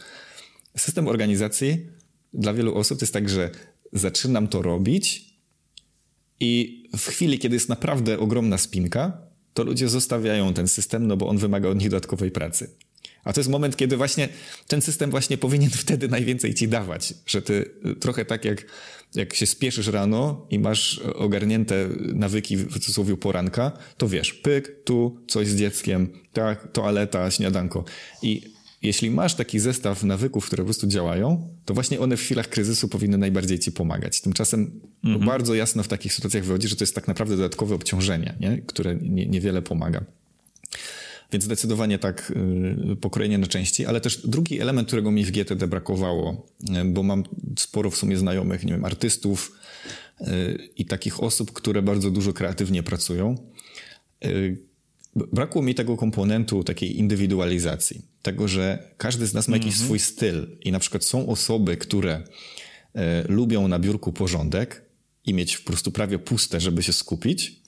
system organizacji dla wielu osób jest tak, że zaczynam to robić i w chwili, kiedy jest naprawdę ogromna spinka, to ludzie zostawiają ten system, no bo on wymaga od nich dodatkowej pracy. A to jest moment, kiedy właśnie ten system właśnie powinien wtedy najwięcej ci dawać, że ty trochę tak jak, jak się spieszysz rano i masz ogarnięte nawyki w cudzysłowie poranka, to wiesz, pyk, tu coś z dzieckiem, tak, toaleta, śniadanko. I jeśli masz taki zestaw nawyków, które po prostu działają, to właśnie one w chwilach kryzysu powinny najbardziej ci pomagać. Tymczasem mhm. bardzo jasno w takich sytuacjach wychodzi, że to jest tak naprawdę dodatkowe obciążenie, nie? które nie, niewiele pomaga. Więc zdecydowanie tak yy, pokrojenie na części, ale też drugi element, którego mi w GTD brakowało, yy, bo mam sporo w sumie znajomych, nie wiem, artystów yy, i takich osób, które bardzo dużo kreatywnie pracują. Brakło mi tego komponentu takiej indywidualizacji. Tego, że każdy z nas ma jakiś mm -hmm. swój styl i na przykład są osoby, które lubią na biurku porządek i mieć po prostu prawie puste, żeby się skupić.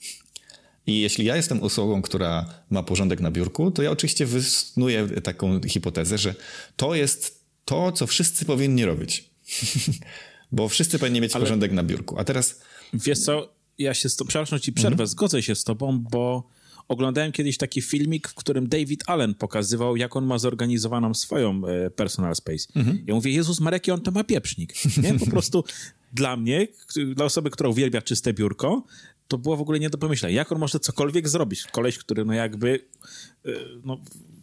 I jeśli ja jestem osobą, która ma porządek na biurku, to ja oczywiście wysnuję taką hipotezę, że to jest to, co wszyscy powinni robić. Bo wszyscy powinni mieć Ale... porządek na biurku. A teraz. Wiesz co, ja się z to, przepraszam ci przerwę, -hmm. zgodzę się z tobą, bo oglądałem kiedyś taki filmik, w którym David Allen pokazywał, jak on ma zorganizowaną swoją e, personal space. Mhm. Ja mówię, Jezus Marek, on to ma pieprznik. Nie? Po prostu dla mnie, dla osoby, która uwielbia czyste biurko, to było w ogóle nie do pomyślenia. Jak on może cokolwiek zrobić? Koleś, który no jakby e, no,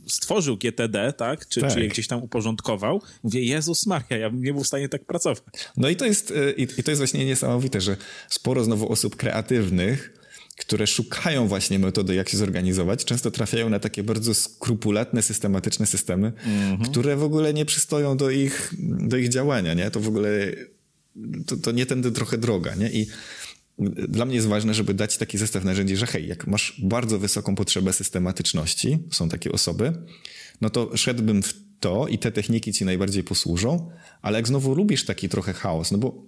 stworzył GTD, tak? Czy, tak. czy je gdzieś tam uporządkował. Mówię, Jezus Maria, ja bym nie był w stanie tak pracować. No i to jest, e, i, i to jest właśnie niesamowite, że sporo znowu osób kreatywnych które szukają właśnie metody, jak się zorganizować, często trafiają na takie bardzo skrupulatne, systematyczne systemy, mm -hmm. które w ogóle nie przystoją do ich, do ich działania, nie? To w ogóle, to, to nie tędy trochę droga, nie? I dla mnie jest ważne, żeby dać taki zestaw narzędzi, że hej, jak masz bardzo wysoką potrzebę systematyczności, są takie osoby, no to szedłbym w to i te techniki ci najbardziej posłużą, ale jak znowu lubisz taki trochę chaos, no bo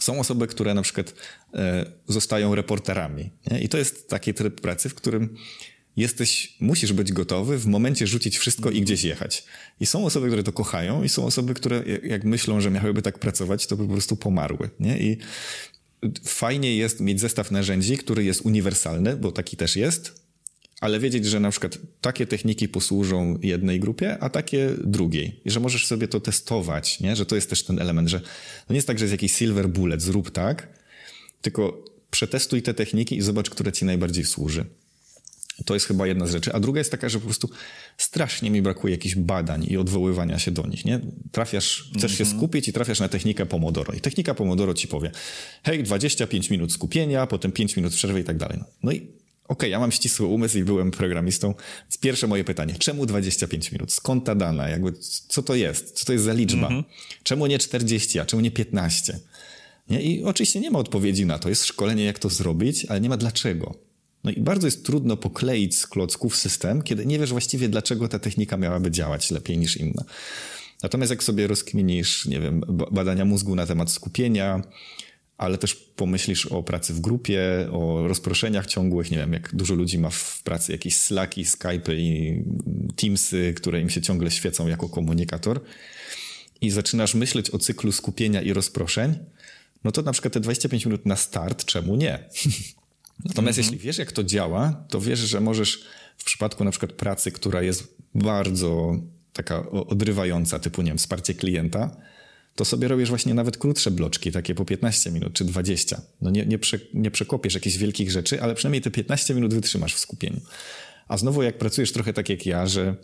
są osoby, które na przykład e, zostają reporterami. Nie? I to jest taki tryb pracy, w którym jesteś, musisz być gotowy w momencie rzucić wszystko i gdzieś jechać. I są osoby, które to kochają i są osoby, które jak myślą, że miałyby tak pracować, to by po prostu pomarły. Nie? I fajnie jest mieć zestaw narzędzi, który jest uniwersalny, bo taki też jest, ale wiedzieć, że na przykład takie techniki posłużą jednej grupie, a takie drugiej. I że możesz sobie to testować, nie? że to jest też ten element, że to nie jest tak, że jest jakiś silver bullet, zrób tak, tylko przetestuj te techniki i zobacz, które ci najbardziej służy. To jest chyba jedna z rzeczy. A druga jest taka, że po prostu strasznie mi brakuje jakichś badań i odwoływania się do nich, nie? Trafiasz, chcesz mm -hmm. się mhm. skupić i trafiasz na technikę Pomodoro. I technika Pomodoro ci powie, hej, 25 minut skupienia, potem 5 minut przerwy i tak dalej. No i okay, ja mam ścisły umysł i byłem programistą. Pierwsze moje pytanie, czemu 25 minut? Skąd ta dana? Jakby, co to jest? Co to jest za liczba? Mm -hmm. Czemu nie 40, a czemu nie 15? Nie? I oczywiście nie ma odpowiedzi na to. Jest szkolenie, jak to zrobić, ale nie ma dlaczego. No i bardzo jest trudno pokleić z klocków system, kiedy nie wiesz właściwie, dlaczego ta technika miałaby działać lepiej niż inna. Natomiast jak sobie rozkminisz, nie wiem, badania mózgu na temat skupienia, ale też pomyślisz o pracy w grupie, o rozproszeniach ciągłych, nie wiem, jak dużo ludzi ma w pracy jakieś Slacki, Skype'y i Teamsy, które im się ciągle świecą jako komunikator i zaczynasz myśleć o cyklu skupienia i rozproszeń, no to na przykład te 25 minut na start, czemu nie? Natomiast mhm. jeśli wiesz, jak to działa, to wiesz, że możesz w przypadku na przykład pracy, która jest bardzo taka odrywająca, typu, nie wiem, wsparcie klienta, to sobie robisz właśnie nawet krótsze bloczki, takie po 15 minut czy 20. No nie, nie, prze, nie przekopiesz jakichś wielkich rzeczy, ale przynajmniej te 15 minut wytrzymasz w skupieniu. A znowu jak pracujesz trochę tak jak ja, że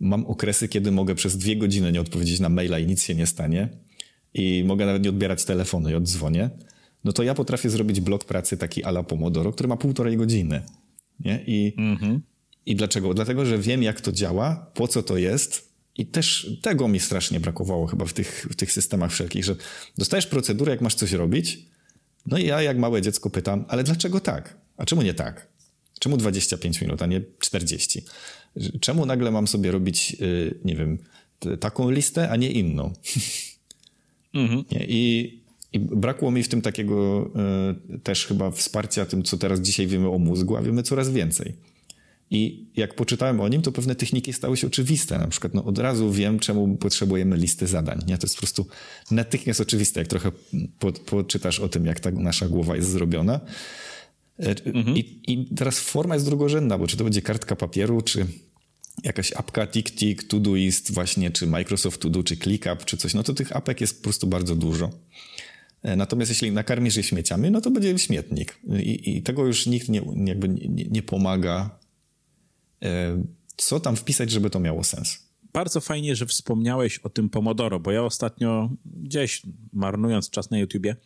mam okresy, kiedy mogę przez dwie godziny nie odpowiedzieć na maila i nic się nie stanie i mogę nawet nie odbierać telefonu i oddzwonię, no to ja potrafię zrobić blok pracy taki ala Pomodoro, który ma półtorej godziny. Nie? I, mm-hmm. I dlaczego? Dlatego, że wiem jak to działa, po co to jest i też tego mi strasznie brakowało chyba w tych, w tych systemach wszelkich, że dostajesz procedurę, jak masz coś robić, no i ja jak małe dziecko pytam, ale dlaczego tak? A czemu nie tak? Czemu 25 minut, a nie 40? Czemu nagle mam sobie robić, y, nie wiem, taką listę, a nie inną? Mhm. I, I brakło mi w tym takiego y, też chyba wsparcia tym, co teraz dzisiaj wiemy o mózgu, a wiemy coraz więcej. I jak poczytałem o nim, to pewne techniki stały się oczywiste. Na przykład no, od razu wiem, czemu potrzebujemy listy zadań. Nie? To jest po prostu natychmiast oczywiste, jak trochę po, poczytasz o tym, jak ta nasza głowa jest zrobiona. E, mhm. I, I, teraz forma jest drugorzędna, bo czy to będzie kartka papieru, czy jakaś apka TickTick, Todoist właśnie, czy Microsoft To czy ClickUp, czy coś, no to tych apek jest po prostu bardzo dużo. E, natomiast jeśli nakarmisz je śmieciami, no to będzie śmietnik. I, i tego już nikt nie, jakby nie, nie pomaga. E, co tam wpisać, żeby to miało sens? Bardzo fajnie, że wspomniałeś o tym Pomodoro, bo ja ostatnio gdzieś marnując czas na YouTubie,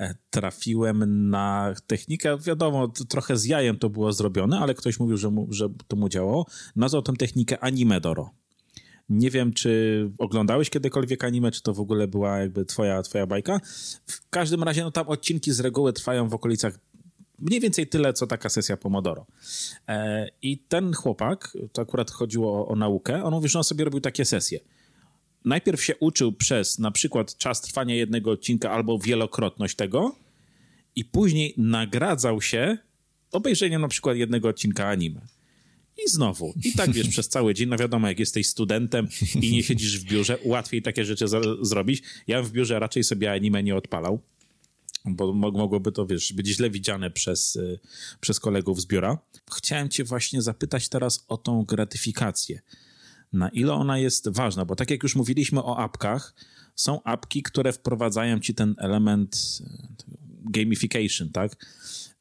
E, trafiłem na technikę, wiadomo, trochę z jajem to było zrobione, ale ktoś mówił, że, mu, że to mu działało. Nazwał tę technikę Animedoro. Nie wiem, czy oglądałeś kiedykolwiek anime, czy to w ogóle była jakby twoja, twoja bajka. W każdym razie, no tam odcinki z reguły trwają w okolicach mniej więcej tyle, co taka sesja Pomodoro. E, I ten chłopak, to akurat chodziło o, o naukę, on mówi, że on sobie robił takie sesje najpierw się uczył przez na przykład czas trwania jednego odcinka albo wielokrotność tego i później nagradzał się obejrzeniem na przykład jednego odcinka anime. I znowu. I tak wiesz, przez cały dzień, no wiadomo, jak jesteś studentem i nie siedzisz w biurze, łatwiej takie rzeczy zrobić. Ja w biurze raczej sobie anime nie odpalał, bo mogłoby to, wiesz, być źle widziane przez, y, przez kolegów z biura. Chciałem cię właśnie zapytać teraz o tą gratyfikację na ile ona jest ważna, bo tak jak już mówiliśmy o apkach, są apki, które wprowadzają ci ten element e, gamification, tak?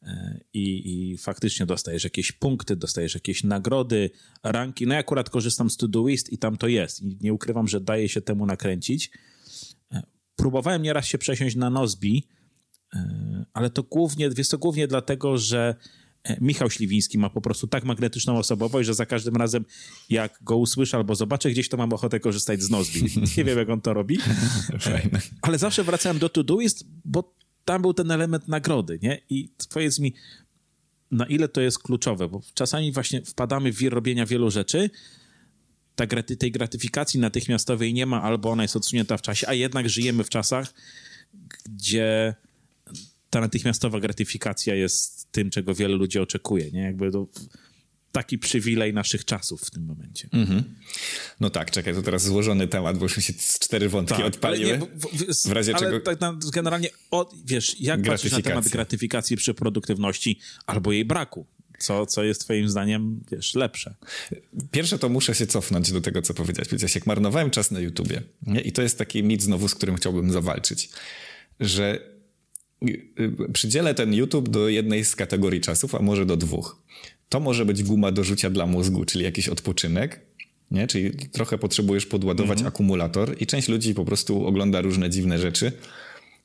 E, I, I, faktycznie dostajesz jakieś punkty, dostajesz jakieś nagrody, ranki. No ja akurat korzystam z Todoist i tam to jest. I nie ukrywam, że daje się temu nakręcić. E, próbowałem nieraz się przesiąść na Nozbi, ale to głównie, jest to głównie dlatego, że E, Michał Śliwiński ma po prostu tak magnetyczną osobowość, że za każdym razem jak go usłyszę albo zobaczę gdzieś, to mam ochotę korzystać z Nozbi. Nie wiem, jak on to robi. Ale zawsze wracałem do Todoist, bo tam był ten element nagrody, nie? I powiedz mi, na ile to jest kluczowe, bo czasami właśnie wpadamy w wir robienia wielu rzeczy, ta graty, tej gratyfikacji natychmiastowej nie ma, albo ona jest odsunięta w czasie, a jednak żyjemy w czasach, gdzie ta natychmiastowa gratyfikacja jest tym, czego wiele ludzi oczekuje, nie? Jakby to taki przywilej naszych czasów w tym momencie. Mm -hmm. No tak, czekaj, to teraz złożony temat, bo już mi się cztery wątki tak, odpaliły. Nie, w, w, razie ale czego... tak generalnie, wiesz, jak patrzysz na temat gratyfikacji przy produktywności albo jej braku? Co, co jest twoim zdaniem, wiesz, lepsze? Pierwsze to muszę się cofnąć do tego, co powiedziałeś. Powiedziałeś, jak marnowałem czas na YouTubie. Nie? I to jest taki mit znowu, z którym chciałbym zawalczyć. Że przydzielę ten YouTube do jednej z kategorii czasów, a może do dwóch. To może być guma do rzucia dla mózgu, czyli jakiś odpoczynek, nie? czyli trochę potrzebujesz podładować mhm. akumulator i część ludzi po prostu ogląda różne dziwne rzeczy,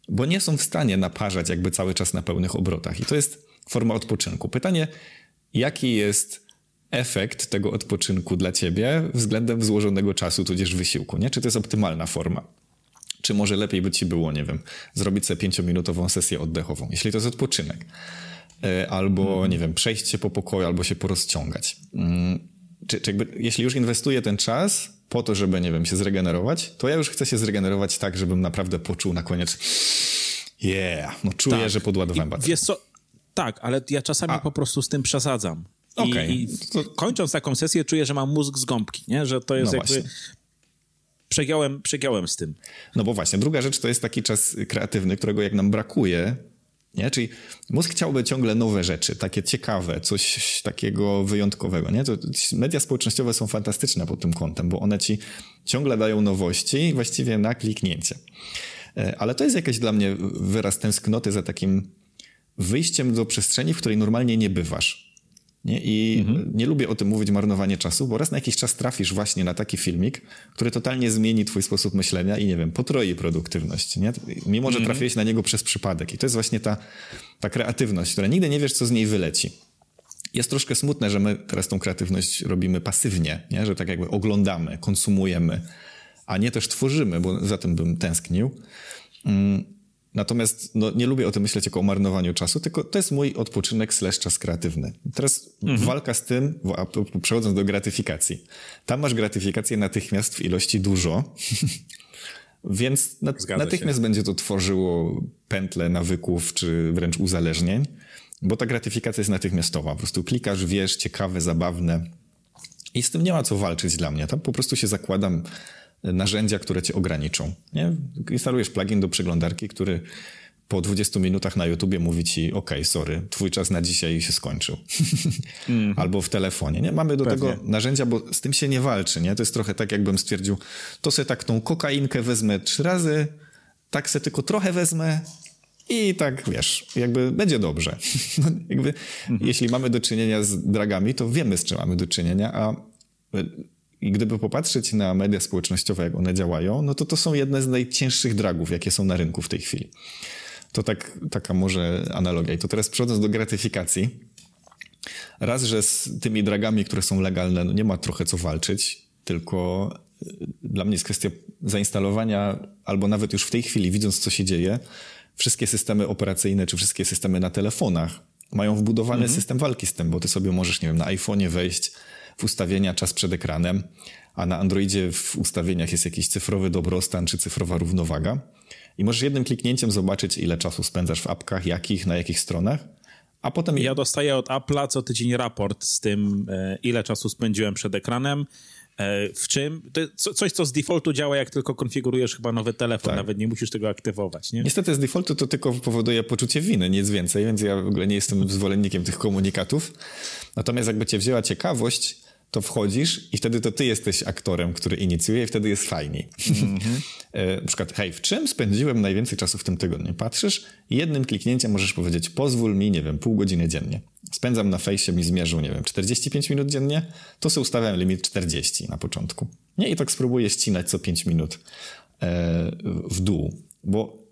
bo nie są w stanie naparzać jakby cały czas na pełnych obrotach. I to jest forma odpoczynku. Pytanie, jaki jest efekt tego odpoczynku dla ciebie względem złożonego czasu, tudzież wysiłku, nie? Czy to jest optymalna forma? Czy może lepiej by ci było, nie wiem, zrobić sobie pięciominutową sesję oddechową, jeśli to jest odpoczynek. E, albo, nie wiem, przejść się po pokoju, albo się porozciągać. Mm, czy, czy jakby, jeśli już inwestuję ten czas po to, żeby, nie wiem, się zregenerować, to ja już chcę się zregenerować tak, żebym naprawdę poczuł na koniec yeah, no czuję, tak. że podładowałem baterię. Wiesz co, tak, ale ja czasami A. po prostu z tym przesadzam. I, okay. i to... kończąc taką sesję czuję, że mam mózg z gąbki, nie? że to jest no jakby właśnie przegiąłem, przegiąłem z tym. No bo właśnie, druga rzecz to jest taki czas kreatywny, którego jak nam brakuje, nie? Czyli mózg chciałby ciągle nowe rzeczy, takie ciekawe, coś takiego wyjątkowego. Nie? To media społecznościowe są fantastyczne pod tym kątem, bo one ci ciągle dają nowości właściwie na kliknięcie. E, ale to jest jakiś dla mnie wyraz tęsknoty za takim wyjściem do przestrzeni, w której normalnie nie bywasz. Nie? I mhm. nie lubię o tym mówić marnowanie czasu, bo raz na jakiś czas trafisz właśnie na taki filmik, który totalnie zmieni twój sposób myślenia i nie wiem, potroi produktywność. Nie? Mimo, że mhm. trafiłeś na niego przez przypadek. I to jest właśnie ta, ta kreatywność, która nigdy nie wiesz, co z niej wyleci. Jest troszkę smutne, że my teraz tą kreatywność robimy pasywnie, nie? że tak jakby oglądamy, konsumujemy, a nie też tworzymy, bo za tym bym tęsknił. Natomiast no, nie lubię o tym myśleć jako o marnowaniu czasu, tylko to jest mój odpoczynek slash czas kreatywny. Teraz mhm. walka z tym, przechodząc do gratyfikacji. Tam masz gratyfikację natychmiast w ilości dużo, Więc natychmiast się. będzie to tworzyło pętle nawyków czy wręcz uzależnień, bo ta gratyfikacja jest natychmiastowa. Po prostu klikasz, wiesz, ciekawe, zabawne. I z tym nie ma co walczyć dla mnie. Tam po prostu się zakładam narzędzia, które cię ograniczą. Nie? Instalujesz plugin do przeglądarki, który po 20 minutach na YouTubie mówi ci, ok, sorry, twój czas na dzisiaj się skończył. Mm. Albo w telefonie, nie? Mamy do Pewnie. tego narzędzia, bo z tym się nie walczy, nie? To jest trochę tak, jakbym stwierdził, to sobie tak tą kokainkę wezmę trzy razy, tak se tylko trochę wezmę i tak, wiesz, jakby będzie dobrze. No, jakby, mm. Jeśli mamy do czynienia z dragami, to wiemy, z czym mamy do czynienia, a i gdyby popatrzeć na media społecznościowe, jak one działają, no to to są jedne z najcięższych dragów, jakie są na rynku w tej chwili. To tak, taka może analogia. I to teraz przechodząc do gratyfikacji. Raz, że z tymi dragami, które są legalne, no nie ma trochę co walczyć, tylko y, dla mnie jest kwestia zainstalowania, albo nawet już w tej chwili, widząc co się dzieje, wszystkie systemy operacyjne, czy wszystkie systemy na telefonach mają wbudowany mhm. system walki z tym, bo ty sobie możesz, nie wiem, na iPhone'ie wejść w ustawienia czas przed ekranem, a na Androidzie w ustawieniach jest jakiś cyfrowy dobrostan czy cyfrowa równowaga. I możesz jednym kliknięciem zobaczyć, ile czasu spędzasz w apkach, jakich, na jakich stronach. A potem. Ja dostaję od Apple'a co tydzień raport z tym, e, ile czasu spędziłem przed ekranem. E, w czym? To coś, co z defaultu działa, jak tylko konfigurujesz chyba nowy telefon, tak. nawet nie musisz tego aktywować. Nie? Niestety z defaultu to tylko powoduje poczucie winy, nic więcej, więc ja w ogóle nie jestem zwolennikiem tych komunikatów. Natomiast jakby cię wzięła ciekawość, to wchodzisz i wtedy to ty jesteś aktorem, który inicjuje i wtedy jest fajniej. Mm -hmm. na przykład, hej, w czym spędziłem najwięcej czasu w tym tygodniu? Patrzysz jednym kliknięciem możesz powiedzieć, pozwól mi, nie wiem, pół godziny dziennie. Spędzam na fejsie, mi zmierzył, nie wiem, 45 minut dziennie, to sobie ustawiam limit 40 na początku. Nie, i tak spróbuję ścinać co 5 minut e, w dół, bo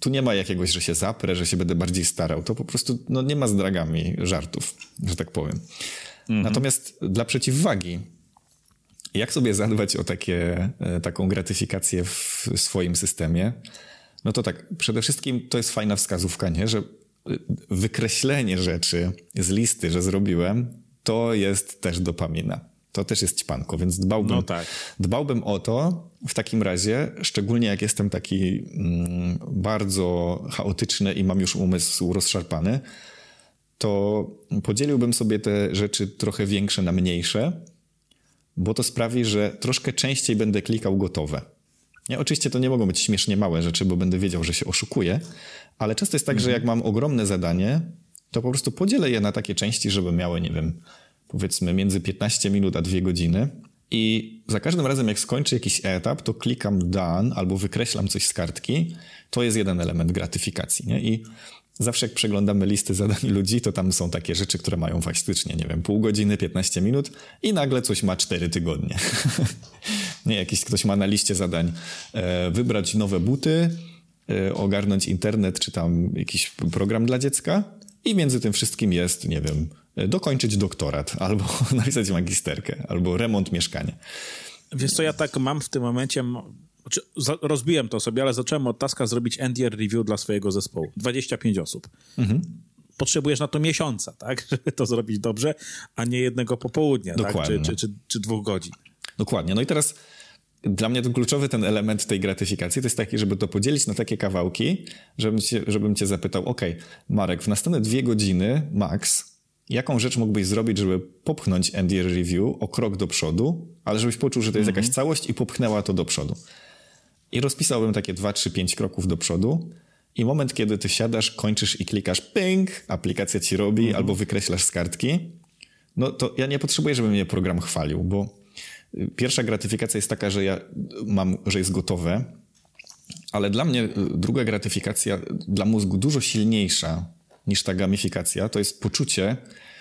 tu nie ma jakiegoś, że się zaprę, że się będę bardziej starał. To po prostu no, nie ma z dragami żartów, że tak powiem. Mhm. Natomiast dla przeciwwagi, jak sobie zadbać o takie, e, taką gratyfikację w swoim systemie? No to tak, przede wszystkim to jest fajna wskazówka, nie? że e, wykreślenie rzeczy z listy, że zrobiłem, to jest też dopamina. To też jest ćpanko, więc dbałbym, no tak. dbałbym o to w takim razie, szczególnie jak jestem taki mm, bardzo chaotyczny i mam już umysł rozszarpany, to podzieliłbym sobie te rzeczy trochę większe na mniejsze, bo to sprawi, że troszkę częściej będę klikał gotowe. Nie, oczywiście to nie mogą być śmiesznie małe rzeczy, bo będę wiedział, że się oszukuję, ale często jest tak, mhm. że jak mam ogromne zadanie, to po prostu podzielę je na takie części, żeby miały, nie wiem, powiedzmy między 15 minut a 2 godziny. I za każdym razem, jak skończę jakiś etap, to klikam done albo wykreślam coś z kartki. To jest jeden element gratyfikacji. Nie? I zawsze jak przeglądamy listy zadań ludzi, to tam są takie rzeczy, które mają faktycznie, nie wiem, pół godziny, 15 minut i nagle coś ma 4 tygodnie. nie, jakiś ktoś ma na liście zadań e, wybrać nowe buty, e, ogarnąć internet, czy tam jakiś program dla dziecka i między tym wszystkim jest, nie wiem, dokończyć doktorat, albo napisać magisterkę, albo remont mieszkania. Wiesz co, ja tak mam w tym momencie, znaczy, rozbiłem to sobie, ale zacząłem od taska zrobić NDR review dla swojego zespołu. 25 osób. Mhm. Potrzebujesz na to miesiąca, tak? Żeby to zrobić dobrze, a nie jednego popołudnia, Dokładnie. Tak? Czy, czy, czy, czy dwóch godzin. Dokładnie. No i teraz dla mnie ten kluczowy ten element tej gratyfikacji to jest taki, żeby to podzielić na takie kawałki, żebym cię, żebym cię zapytał, ok, Marek, w następne dwie godziny max, jaką rzecz mógłbyś zrobić, żeby popchnąć NDR Review o krok do przodu, ale żebyś poczuł, że to jest mm -hmm. jakaś całość i popchnęła to do przodu. I rozpisałbym takie 2, 3, 5 kroków do przodu. I moment, kiedy ty siadasz, kończysz i klikasz ping, aplikacja ci robi, mhm. albo wykreślasz z kartki, no to ja nie potrzebuję, żeby mnie program chwalił, bo y, pierwsza gratyfikacja jest taka, że ja mam, że jest gotowe, ale dla mnie y, druga gratyfikacja dla mózgu dużo silniejsza niż ta gamifikacja, to jest poczucie,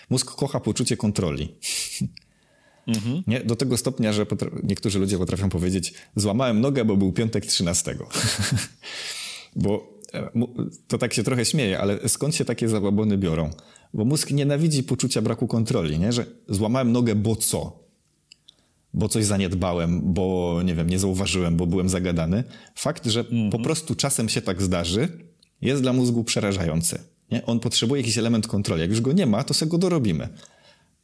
mózg kocha poczucie kontroli. Mhm. Nie? Do tego stopnia, że niektórzy ludzie potrafią powiedzieć, złamałem nogę, bo był piątek 13. bo e, to tak się trochę śmieje, ale skąd się takie zababony biorą? Bo mózg nienawidzi poczucia braku kontroli, nie? że złamałem nogę, bo co? Bo coś zaniedbałem, bo nie wiem, nie zauważyłem, bo byłem zagadany. Fakt, że mhm. po prostu czasem się tak zdarzy, jest dla mózgu przerażający. Nie? On potrzebuje jakiś element kontroli. Jak już go nie ma, to sobie go dorobimy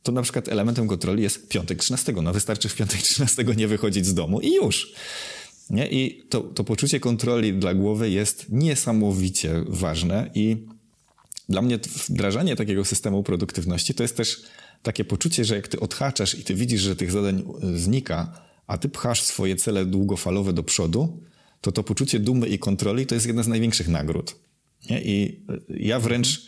to na przykład elementem kontroli jest piątek 13. No wystarczy w piątek 13 nie wychodzić z domu i już. Nie? I to, to poczucie kontroli dla głowy jest niesamowicie ważne i dla mnie wdrażanie takiego systemu produktywności to jest też takie poczucie, że jak ty odhaczasz i ty widzisz, że tych zadań e, znika, a ty pchasz swoje cele długofalowe do przodu, to to poczucie dumy i kontroli to jest jedna z największych nagród. Nie? I e, ja wręcz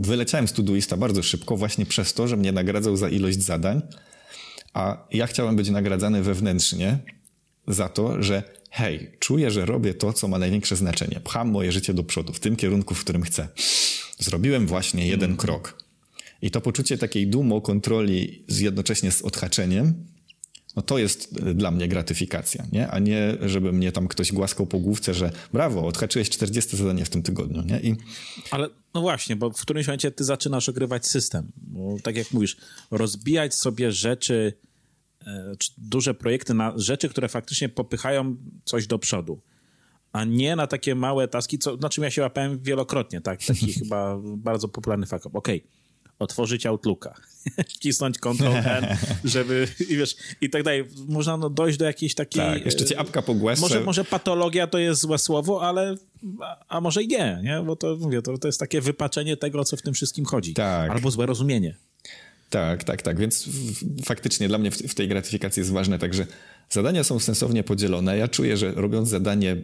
wyleciałem z Todoista bardzo szybko właśnie przez to, że mnie nagradzał za ilość zadań, a ja chciałem być nagradzany wewnętrznie za to, że hej, czuję, że robię to, co ma największe znaczenie. Pcham moje życie do przodu, w tym kierunku, w którym chcę. Zrobiłem właśnie jeden mm. krok. I to poczucie takiej dumy, kontroli z jednocześnie z odhaczeniem, no to jest e, dla mnie gratyfikacja, nie? A nie, żeby mnie tam ktoś głaskał po główce, że brawo, odhaczyłeś 40 zadanie w tym tygodniu, nie? I... Ale no właśnie, bo w którymś momencie ty zaczynasz ogrywać system. Bo tak jak mówisz, rozbijać sobie rzeczy, e, duże projekty na rzeczy, które faktycznie popychają coś do przodu a nie na takie małe taski, co, na czym ja się łapałem wielokrotnie, tak? Taki chyba bardzo popularny fakt. Okej, okay otworzyć Outlooka, wcisnąć Ctrl-N, żeby, i wiesz, i tak dalej. Można no, dojść do jakiejś takiej... Tak, jeszcze cię apka pogłębia. Może, może patologia to jest złe słowo, ale a, może i nie, nie? Bo to, mówię, to, to jest takie wypaczenie tego, o co w tym wszystkim chodzi. Tak. Albo złe rozumienie. Tak, tak, tak. Więc faktycznie dla mnie w, w tej gratyfikacji jest ważne, także zadania są sensownie podzielone. Ja czuję, że robiąc zadanie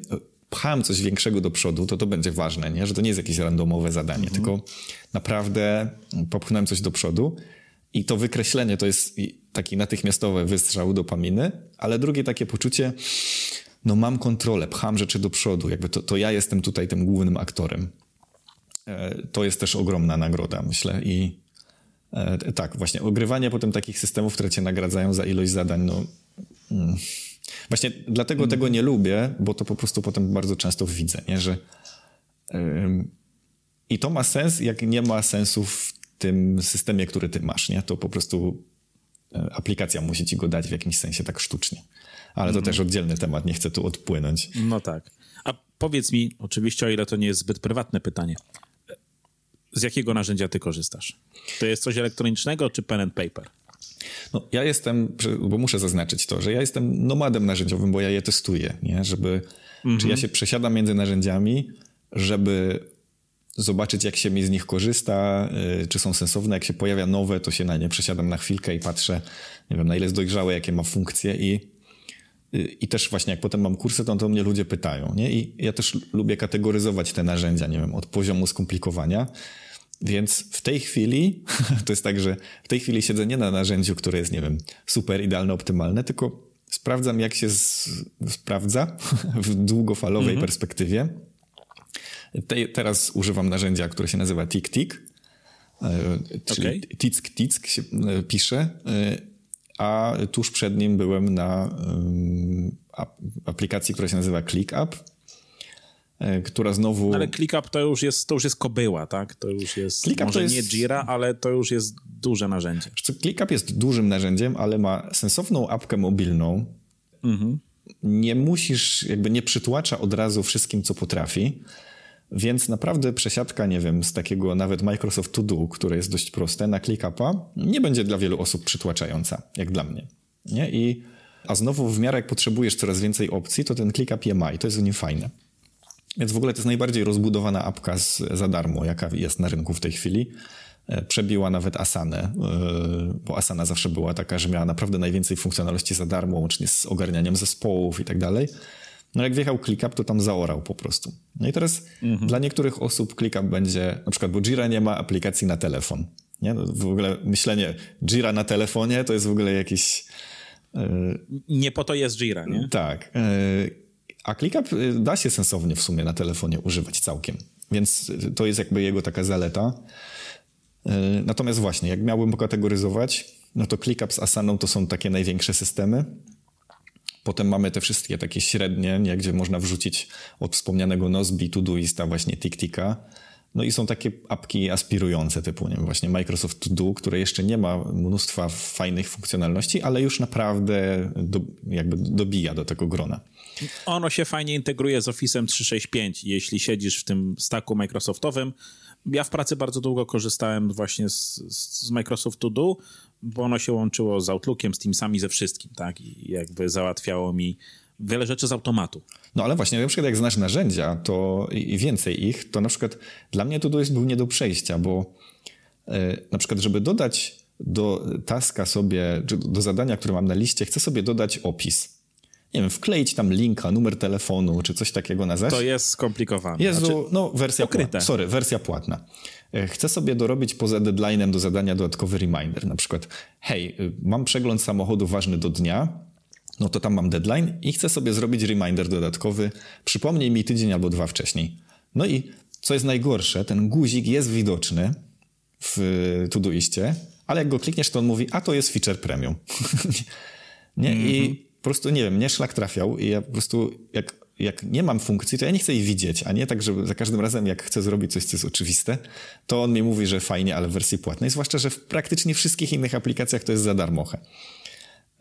pcham coś większego do przodu, to to będzie ważne, nie? że to nie jest jakieś randomowe zadanie, mhm. tylko naprawdę popchnąłem coś do przodu i to wykreślenie to jest taki natychmiastowy wystrzał dopaminy, ale drugie takie poczucie, no mam kontrolę, pcham rzeczy do przodu, jakby to, to ja jestem tutaj tym głównym aktorem. E, to jest też ogromna nagroda, myślę i e, tak, właśnie ogrywanie potem takich systemów, które cię nagradzają za ilość zadań, no... Mm Właśnie dlatego tego nie lubię, bo to po prostu potem bardzo często widzę, nie? że yy, i to ma sens, jak nie ma sensu w tym systemie, który ty masz, nie? To po prostu yy, aplikacja musi ci go dać w jakimś sensie tak sztucznie. Ale to mm. też oddzielny temat, nie chcę tu odpłynąć. No tak. A powiedz mi, oczywiście o ile to nie jest zbyt prywatne pytanie, z jakiego narzędzia ty korzystasz? To jest coś elektronicznego czy pen and paper? No, ja jestem, bo muszę zaznaczyć to, że ja jestem nomadem narzędziowym, bo ja je testuję, nie? Żeby, mhm. czy ja się przesiadam między narzędziami, żeby zobaczyć, jak się mi z nich korzysta, yy, czy są sensowne. Jak się pojawia nowe, to się na nie przesiadam na chwilkę i patrzę, nie wiem, na ile jest dojrzałe, jakie ma funkcje i yy, i też właśnie jak potem mam kursy, to, to mnie ludzie pytają, nie? I ja też lubię kategoryzować te narzędzia, nie wiem, od poziomu skomplikowania. Więc w tej chwili, to jest tak, że w tej chwili siedzę nie na narzędziu, które jest, nie wiem, super, idealne, optymalne, tylko sprawdzam, jak się sprawdza w długofalowej mhm. perspektywie. Te, teraz używam narzędzia, które się nazywa TickTick, e, czyli okay. Tick Tick się e, pisze, e, a tuż przed nim byłem na aplikacji, która się nazywa ClickUp która znowu... No ale ClickUp to już jest, to już jest kobyła, tak? To już jest, ClickUp może jest... nie Jira, ale to już jest duże narzędzie. ClickUp jest dużym narzędziem, ale ma sensowną apkę mobilną. Mhm. Nie musisz, jakby nie przytłacza od razu wszystkim, co potrafi. Więc naprawdę przesiadka, nie wiem, z takiego nawet Microsoft To Do, które jest dość proste, na ClickUpa, nie będzie dla wielu osób przytłaczająca, jak dla mnie. Nie? I, a znowu w miarę jak potrzebujesz coraz więcej opcji, to ten ClickUp je ma i to jest w nim fajne. Więc w ogóle to jest najbardziej rozbudowana apka z, za darmo, jaka jest na rynku w tej chwili. E, przebiła nawet Asanę, e, bo Asana zawsze była taka, że miała naprawdę najwięcej funkcjonalności za darmo, łącznie z ogarnianiem zespołów i tak dalej. No jak wjechał ClickUp, to tam zaorał po prostu. No i teraz mhm. dla niektórych osób ClickUp będzie, na przykład, bo Jira nie ma aplikacji na telefon. Nie? No w ogóle myślenie Jira na telefonie to jest w ogóle jakiś... Yy... Nie po to jest Jira, nie? Tak. A ClickUp y, da się sensownie w sumie na telefonie używać całkiem, więc y, to jest jakby jego taka zaleta. Y, natomiast właśnie, jak miałbym pokategoryzować, no to ClickUp z Asaną to są takie największe systemy. Potem mamy te wszystkie takie średnie, nie, gdzie można wrzucić od wspomnianego Nozbi, Todoista, właśnie TickTicka. No i są takie apki aspirujące typu, nie właśnie Microsoft To Do, które jeszcze nie ma mnóstwa fajnych funkcjonalności, ale już naprawdę do, jakby dobija do tego grona. Ono się fajnie integruje z Office'em 365, jeśli siedzisz w tym staku Microsoftowym. Ja w pracy bardzo długo korzystałem właśnie z, z Microsoft To Do, bo ono się łączyło z Outlookiem, z Teamsami, ze wszystkim, tak? I jakby załatwiało mi wiele rzeczy z automatu. No ale właśnie, na przykład jak znasz narzędzia to i więcej ich, to na przykład dla mnie to jest był nie do przejścia, bo e, na przykład, żeby dodać do taska sobie, do zadania, które mam na liście, chcę sobie dodać opis. Nie wiem, wkleić tam linka, numer telefonu, czy coś takiego na zaś. To jest skomplikowane. Jezu, znaczy, no wersja płatna. Sorry, wersja płatna. E, chcę sobie dorobić poza deadline'em do zadania dodatkowy reminder. Na przykład, hej, y, mam przegląd samochodu ważny do dnia, no to tam mam deadline i chcę sobie zrobić reminder dodatkowy. Przypomnij mi tydzień albo dwa wcześniej. No i co jest najgorsze, ten guzik jest widoczny w Todoistie, ale jak go klikniesz, to on mówi, a to jest feature premium. nie? Mm -hmm. I mhm. Po prostu, nie wiem, mnie szlak trafiał i ja po prostu, jak, jak nie mam funkcji, to ja nie chcę jej widzieć, a nie tak, że za każdym razem, jak chcę zrobić coś, co jest oczywiste, to on mi mówi, że fajnie, ale w wersji płatnej, zwłaszcza, że w praktycznie wszystkich innych aplikacjach to jest za darmoche.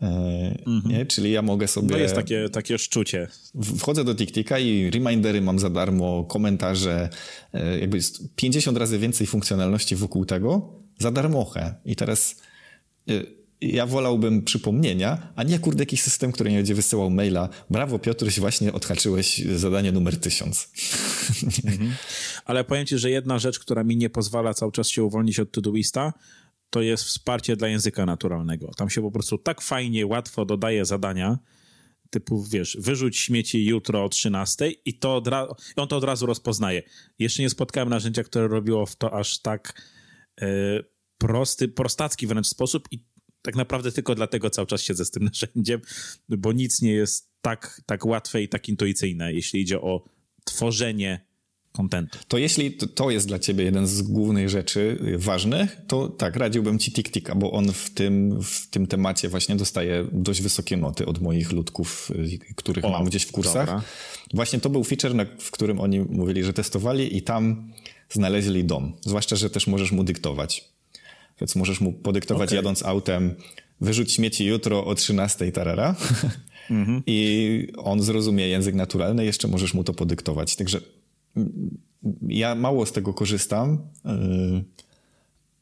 Mm-hmm. Nie? Czyli ja mogę sobie. No jest takie, takie szczucie. Wchodzę do TikTika i remindery mam za darmo, komentarze, e, jakby jest 50 razy więcej funkcjonalności wokół tego za darmochę. I teraz e, ja wolałbym przypomnienia, a nie kurde jakiś system, który nie będzie wysyłał maila. Brawo Piotruś, właśnie odhaczyłeś zadanie numer 1000. Mhm. Ale powiem ci, że jedna rzecz, która mi nie pozwala cały czas się uwolnić od Todoista, to jest wsparcie dla języka naturalnego. Tam się po prostu tak fajnie, łatwo dodaje zadania, typu, wiesz, wyrzuć śmieci jutro o 13 i to od on to od razu rozpoznaje. Jeszcze nie spotkałem narzędzia, które robiło w to aż tak e, prosty, prostacki wręcz sposób i tak naprawdę tylko dlatego cały czas siedzę z tym narzędziem, bo nic nie jest tak, tak łatwe i tak intuicyjne, jeśli idzie o tworzenie kontentu. To jeśli to jest dla ciebie jeden z głównych rzeczy ważnych, to tak, radziłbym ci TikTika, bo on w tym, w tym temacie właśnie dostaje dość wysokie noty od moich ludków, których o, mam gdzieś w kursach. Dobra. Właśnie to był feature, w którym oni mówili, że testowali i tam znaleźli dom. Zwłaszcza, że też możesz mu dyktować. Więc możesz mu podyktować okay. jadąc autem, wyrzuć śmieci jutro o 13 tarara. Mhm. I on zrozumie język naturalny, jeszcze możesz mu to podyktować. Także ja mało z tego korzystam, y,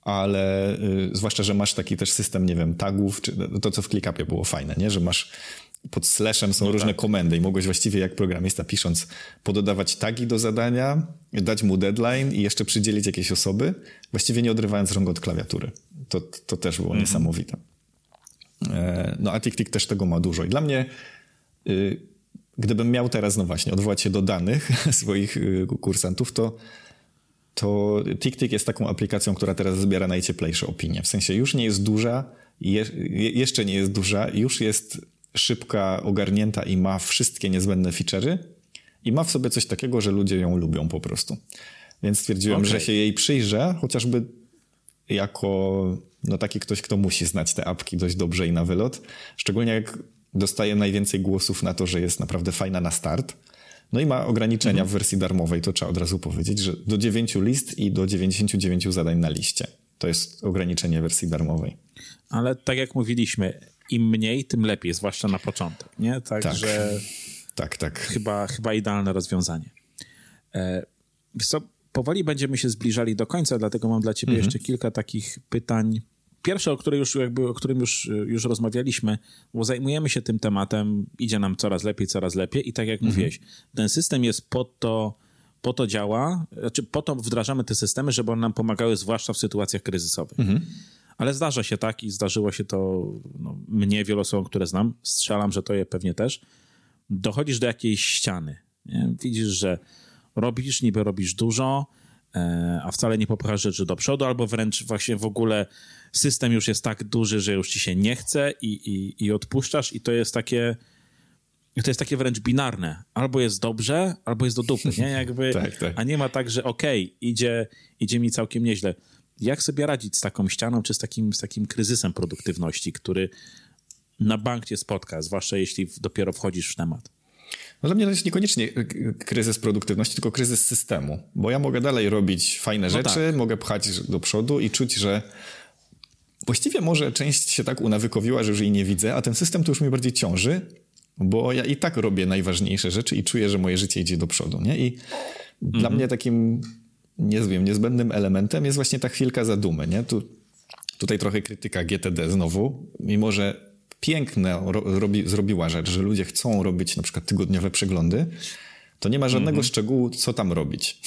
ale y, zwłaszcza, że masz taki też system, nie wiem, tagów, czy to, co w ClickUpie było fajne, nie? że masz pod slashem są no różne tak. komendy i mogłeś właściwie jak programista pisząc pododawać tagi do zadania, dać mu deadline i jeszcze przydzielić jakieś osoby, właściwie nie odrywając rąk od klawiatury. To, to też było mhm. niesamowite. E, no a TikTok też tego ma dużo i dla mnie y, gdybym miał teraz, no właśnie, odwołać się do danych swoich y, kursantów, to, to TikTok jest taką aplikacją, która teraz zbiera najcieplejsze opinie. W sensie już nie jest duża, je, jeszcze nie jest duża, już jest szybka, ogarnięta i ma wszystkie niezbędne feature'y i ma w sobie coś takiego, że ludzie ją lubią po prostu. Więc stwierdziłem, okay. że się jej przyjrzę, chociażby jako no taki ktoś, kto musi znać te apki dość dobrze i na wylot. Szczególnie jak dostaje najwięcej głosów na to, że jest naprawdę fajna na start. No i ma ograniczenia mhm. w wersji darmowej, to trzeba od razu powiedzieć, że do 9 list i do 99 zadań na liście. To jest ograniczenie wersji darmowej. Ale tak jak mówiliśmy, im mniej, tym lepiej, zwłaszcza na początek, nie? Także tak, tak. tak. Chyba, chyba idealne rozwiązanie. E, co, powoli będziemy się zbliżali do końca, dlatego mam dla ciebie mhm. jeszcze kilka takich pytań Pierwsze, o, której już, jakby, o którym już, już rozmawialiśmy, bo zajmujemy się tym tematem, idzie nam coraz lepiej, coraz lepiej i tak jak mhm. mówiłeś, ten system jest po to, po to działa, znaczy po to wdrażamy te systemy, żeby one nam pomagały, zwłaszcza w sytuacjach kryzysowych. Mhm. Ale zdarza się tak i zdarzyło się to no, mnie, wielu osobom, które znam, strzelam, że to je pewnie też, dochodzisz do jakiejś ściany. Nie? Widzisz, że robisz, niby robisz dużo, e, a wcale nie popychasz rzeczy do przodu, albo wręcz właśnie w ogóle system już jest tak duży, że już ci się nie chce i, i, i odpuszczasz i to jest takie to jest takie wręcz binarne. Albo jest dobrze, albo jest do dupy, nie? Jakby, tak, tak. A nie ma tak, że okej, okay, idzie, idzie mi całkiem nieźle. Jak sobie radzić z taką ścianą, czy z takim, z takim kryzysem produktywności, który na bank cię spotka, zwłaszcza jeśli dopiero wchodzisz w temat? No dla mnie to jest niekoniecznie kryzys produktywności, tylko kryzys systemu, bo ja mogę dalej robić fajne no rzeczy, tak. mogę pchać do przodu i czuć, że Właściwie może część się tak unawykowiła, że już jej nie widzę, a ten system to już mnie bardziej ciąży, bo ja i tak robię najważniejsze rzeczy i czuję, że moje życie idzie do przodu, nie? I mhm. dla mnie takim, nie wiem, niezbędnym elementem jest właśnie ta chwilka zadumy, nie? Tu, tutaj trochę krytyka GTD znowu, mimo że piękne robi, zrobiła rzecz, że ludzie chcą robić na przykład tygodniowe przeglądy, to nie ma żadnego mm -hmm. szczegółu, co tam robić.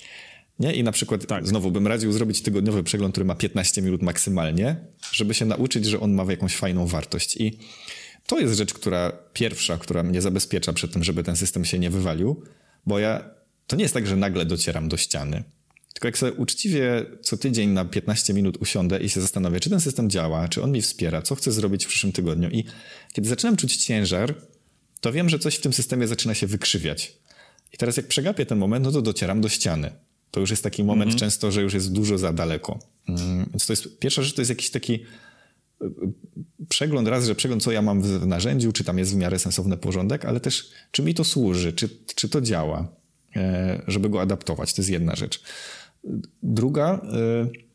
nie? I na przykład tak. znowu bym radził zrobić tygodniowy przegląd, który ma 15 minut maksymalnie, żeby się nauczyć, że on ma jakąś fajną wartość. I to jest rzecz, która pierwsza, która mnie zabezpiecza przed tym, żeby ten system się nie wywalił, bo ja to nie jest tak, że nagle docieram do ściany. Tylko jak sobie uczciwie co tydzień na 15 minut usiądę i się zastanowię, czy ten system działa, czy on mi wspiera, co chcę zrobić w przyszłym tygodniu. I kiedy zaczynam czuć ciężar, to wiem, że coś w tym systemie zaczyna się wykrzywiać. I teraz jak przegapię ten moment, no to docieram do ściany. To już jest taki moment -hmm. często, że już jest dużo za daleko. Mm, więc to jest pierwsza rzecz, to jest jakiś taki y, przegląd, raz, że przegląd, co ja mam w narzędziu, czy tam jest w miarę sensowny porządek, ale też czy mi to służy, czy, czy to działa, e, żeby go adaptować. To jest jedna rzecz. Druga, y,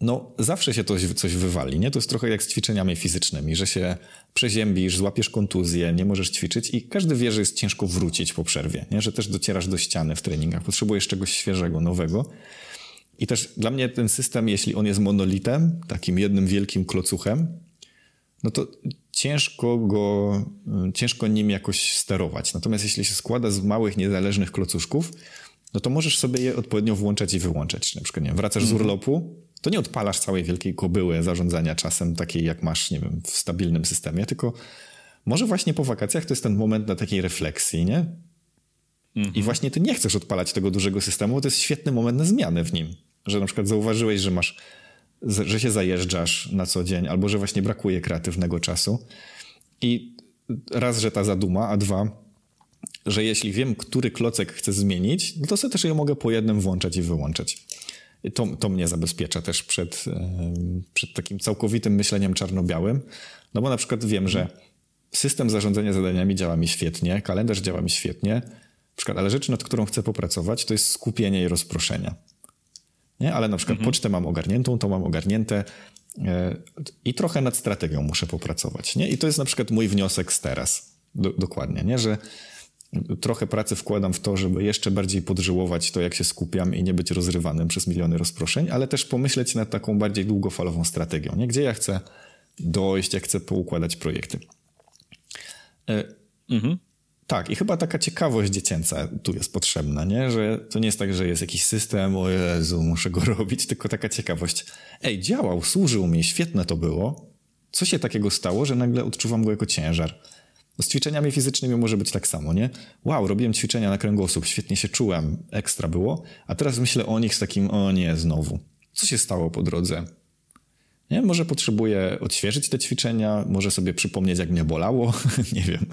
no zawsze się coś, coś wywali, nie? To jest trochę jak z ćwiczeniami fizycznymi, że się przeziębisz, złapiesz kontuzję, nie możesz ćwiczyć i każdy wie, że jest ciężko wrócić po przerwie, nie? Że też docierasz do ściany w treningach, potrzebujesz czegoś świeżego, nowego. I też dla mnie ten system, jeśli on jest monolitem, takim jednym wielkim klocuchem, no to ciężko go, ciężko nim jakoś sterować. Natomiast jeśli się składa z małych, niezależnych klocuszków, no to możesz sobie je odpowiednio włączać i wyłączać. Na przykład, nie wiem, wracasz z mhm. urlopu, to nie odpalasz całej wielkiej kobyły zarządzania czasem takiej, jak masz, nie wiem, w stabilnym systemie, tylko może właśnie po wakacjach to jest ten moment na takiej refleksji, nie? Mhm. I właśnie ty nie chcesz odpalać tego dużego systemu, bo to jest świetny moment na zmianę w nim. Że na przykład zauważyłeś, że masz, że się zajeżdżasz na co dzień, albo że właśnie brakuje kreatywnego czasu. I raz, że ta zaduma, a dwa, że jeśli wiem, który klocek chcę zmienić, no to sobie też je mogę po jednym włączać i wyłączać. I to, to mnie zabezpiecza też przed, przed takim całkowitym myśleniem czarno-białym. No bo na przykład wiem, że system zarządzania zadaniami działa mi świetnie, kalendarz działa mi świetnie, przykład, ale rzecz, nad którą chcę popracować, to jest skupienie i rozproszenia. Nie? Ale na przykład mhm. pocztę mam ogarniętą, to mam ogarnięte e, i trochę nad strategią muszę popracować. Nie? I to jest na przykład mój wniosek z teraz. Do, dokładnie, nie? że trochę pracy wkładam w to, żeby jeszcze bardziej podżyłować to, jak się skupiam i nie być rozrywanym przez miliony rozproszeń, ale też pomyśleć nad taką bardziej długofalową strategią, nie? gdzie ja chcę dojść, jak chcę poukładać projekty. E, mhm. Tak, i chyba taka ciekawość dziecięca tu jest potrzebna, nie? że to nie jest tak, że jest jakiś system, o Jezu, muszę go robić, tylko taka ciekawość. Ej, działał, służył mi, świetne to było. Co się takiego stało, że nagle odczuwam go jako ciężar? Z ćwiczeniami fizycznymi może być tak samo, nie? Wow, robiłem ćwiczenia na kręgosłup, świetnie się czułem, ekstra było, a teraz myślę o nich z takim, o nie, znowu. Co się stało po drodze? Nie? Może potrzebuję odświeżyć te ćwiczenia, może sobie przypomnieć, jak mnie bolało, nie wiem.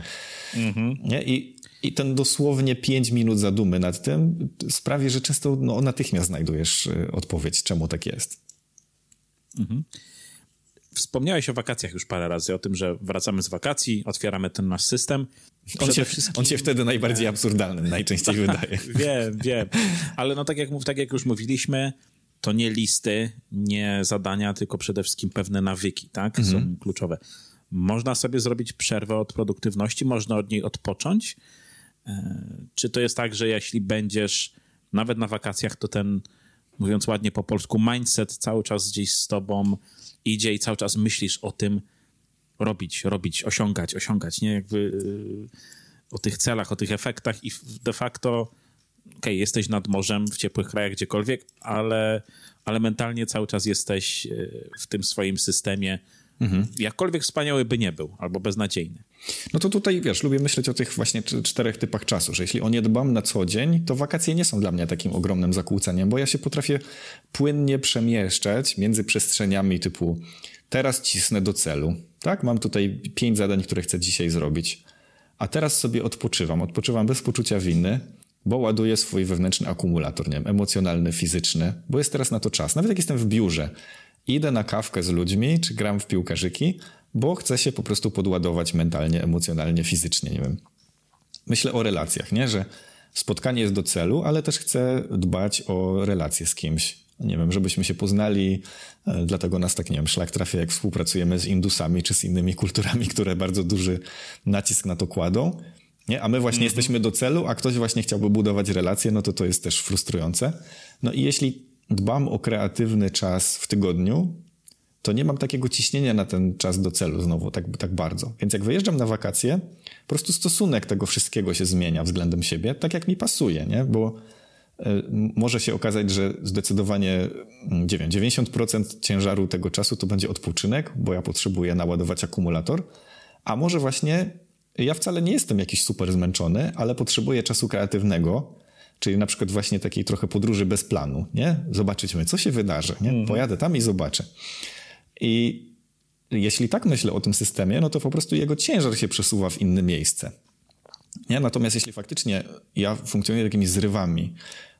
Mhm. Nie? I, I ten dosłownie 5 minut zadumy nad tym sprawi, że często no, natychmiast znajdujesz y, odpowiedź, czemu tak jest. Mhm. Wspomniałeś o wakacjach już parę razy, o tym, że wracamy z wakacji, otwieramy ten nasz system. On się, wszystkim... on się wtedy najbardziej absurdalny najczęściej wydaje. Wiem, wiem. Ale no tak jak, tak jak już mówiliśmy, to nie listy, nie zadania, tylko przede wszystkim pewne nawyki, tak? Mhm. Są kluczowe. Można sobie zrobić przerwę od produktywności, można od niej odpocząć. E, czy to jest tak, że jeśli będziesz nawet na wakacjach, to ten, mówiąc ładnie po polsku, mindset cały czas gdzieś z tobą idzie i cały czas myślisz o tym robić, robić, osiągać, osiągać, nie? Jakby yy, o tych celach, o tych efektach i de facto okej, okay, jesteś nad morzem w ciepłych krajach gdziekolwiek, ale, ale mentalnie cały czas jesteś yy, w tym swoim systemie, Mhm. Jakkolwiek wspaniały by nie był, albo beznadziejny. No to tutaj, wiesz, lubię myśleć o tych właśnie czterech typach czasu, że jeśli o nie dbam na co dzień, to wakacje nie są dla mnie takim ogromnym zakłóceniem, bo ja się potrafię płynnie przemieszczać między przestrzeniami typu teraz cisnę do celu, tak? Mam tutaj pięć zadań, które chcę dzisiaj zrobić, a teraz sobie odpoczywam. Odpoczywam bez poczucia winy, bo ładuję swój wewnętrzny akumulator, nie wiem, emocjonalny, fizyczny, bo jest teraz na to czas. Nawet jak jestem w biurze, idę na kawkę z ludźmi, czy gram w piłkarzyki, bo chcę się po prostu podładować mentalnie, emocjonalnie, fizycznie, nie wiem. Myślę o relacjach, nie? Że spotkanie jest do celu, ale też chcę dbać o relacje z kimś. Nie wiem, żebyśmy się poznali, e, dlatego nas tak, nie wiem, szlak trafia, jak współpracujemy z Indusami czy z innymi kulturami, które bardzo duży nacisk na to kładą. Nie? A my właśnie mm -hmm. jesteśmy do celu, a ktoś właśnie chciałby budować relacje, no to to jest też frustrujące. No i jeśli dbam o kreatywny czas w tygodniu, to nie mam takiego ciśnienia na ten czas do celu znowu tak, tak bardzo. Więc jak wyjeżdżam na wakacje, po prostu stosunek tego wszystkiego się zmienia względem siebie, tak jak mi pasuje, nie? Bo e, może się okazać, że zdecydowanie mm, nie wiem, 90% ciężaru tego czasu to będzie odpoczynek, bo ja potrzebuję naładować akumulator, a może właśnie ja wcale nie jestem jakiś super zmęczony, ale potrzebuję czasu kreatywnego, czyli na przykład właśnie takiej trochę podróży bez planu, nie? Zobaczyć, co się wydarzy, nie? Mhm. Pojadę tam i zobaczę. I jeśli tak myślę o tym systemie, no to po prostu jego ciężar się przesuwa w inne miejsce. Nie? Natomiast jeśli faktycznie ja funkcjonuję takimi zrywami,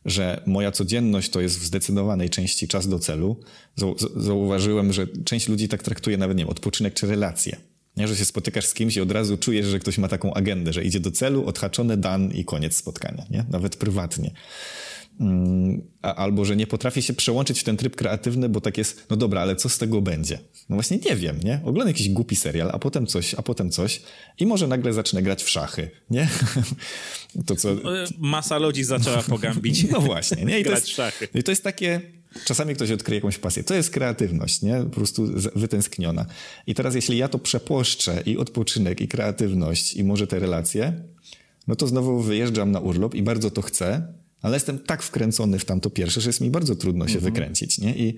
że moja codzienność to jest w zdecydowanej części czas do celu, zauważyłem, że część ludzi tak traktuje nawet, nie wiem, odpoczynek czy relacje. Nie, że się spotykasz z kimś i od razu czujesz, że ktoś ma taką agendę, że idzie do celu, odhaczony dan i koniec spotkania, nie? Nawet prywatnie. Mm, albo że nie potrafię się przełączyć w ten tryb kreatywny, bo tak jest, no dobra, ale co z tego będzie? No właśnie nie wiem, nie? Oglądam jakiś głupi serial, a potem coś, a potem coś i może nagle zacznę grać w szachy, nie? To co... Masa ludzi zaczęła pogambić. No właśnie, nie? I grać jest, w szachy. I to jest takie, czasami ktoś odkryje jakąś pasję. To jest kreatywność, nie? Po prostu wytęskniona. I teraz jeśli ja to przepłoszczę i odpoczynek, i kreatywność, i może te relacje, no to znowu wyjeżdżam na urlop i bardzo to chcę, ale jestem tak wkręcony w tamto pierwsze, że jest mi bardzo trudno się mhm. wykręcić, nie? I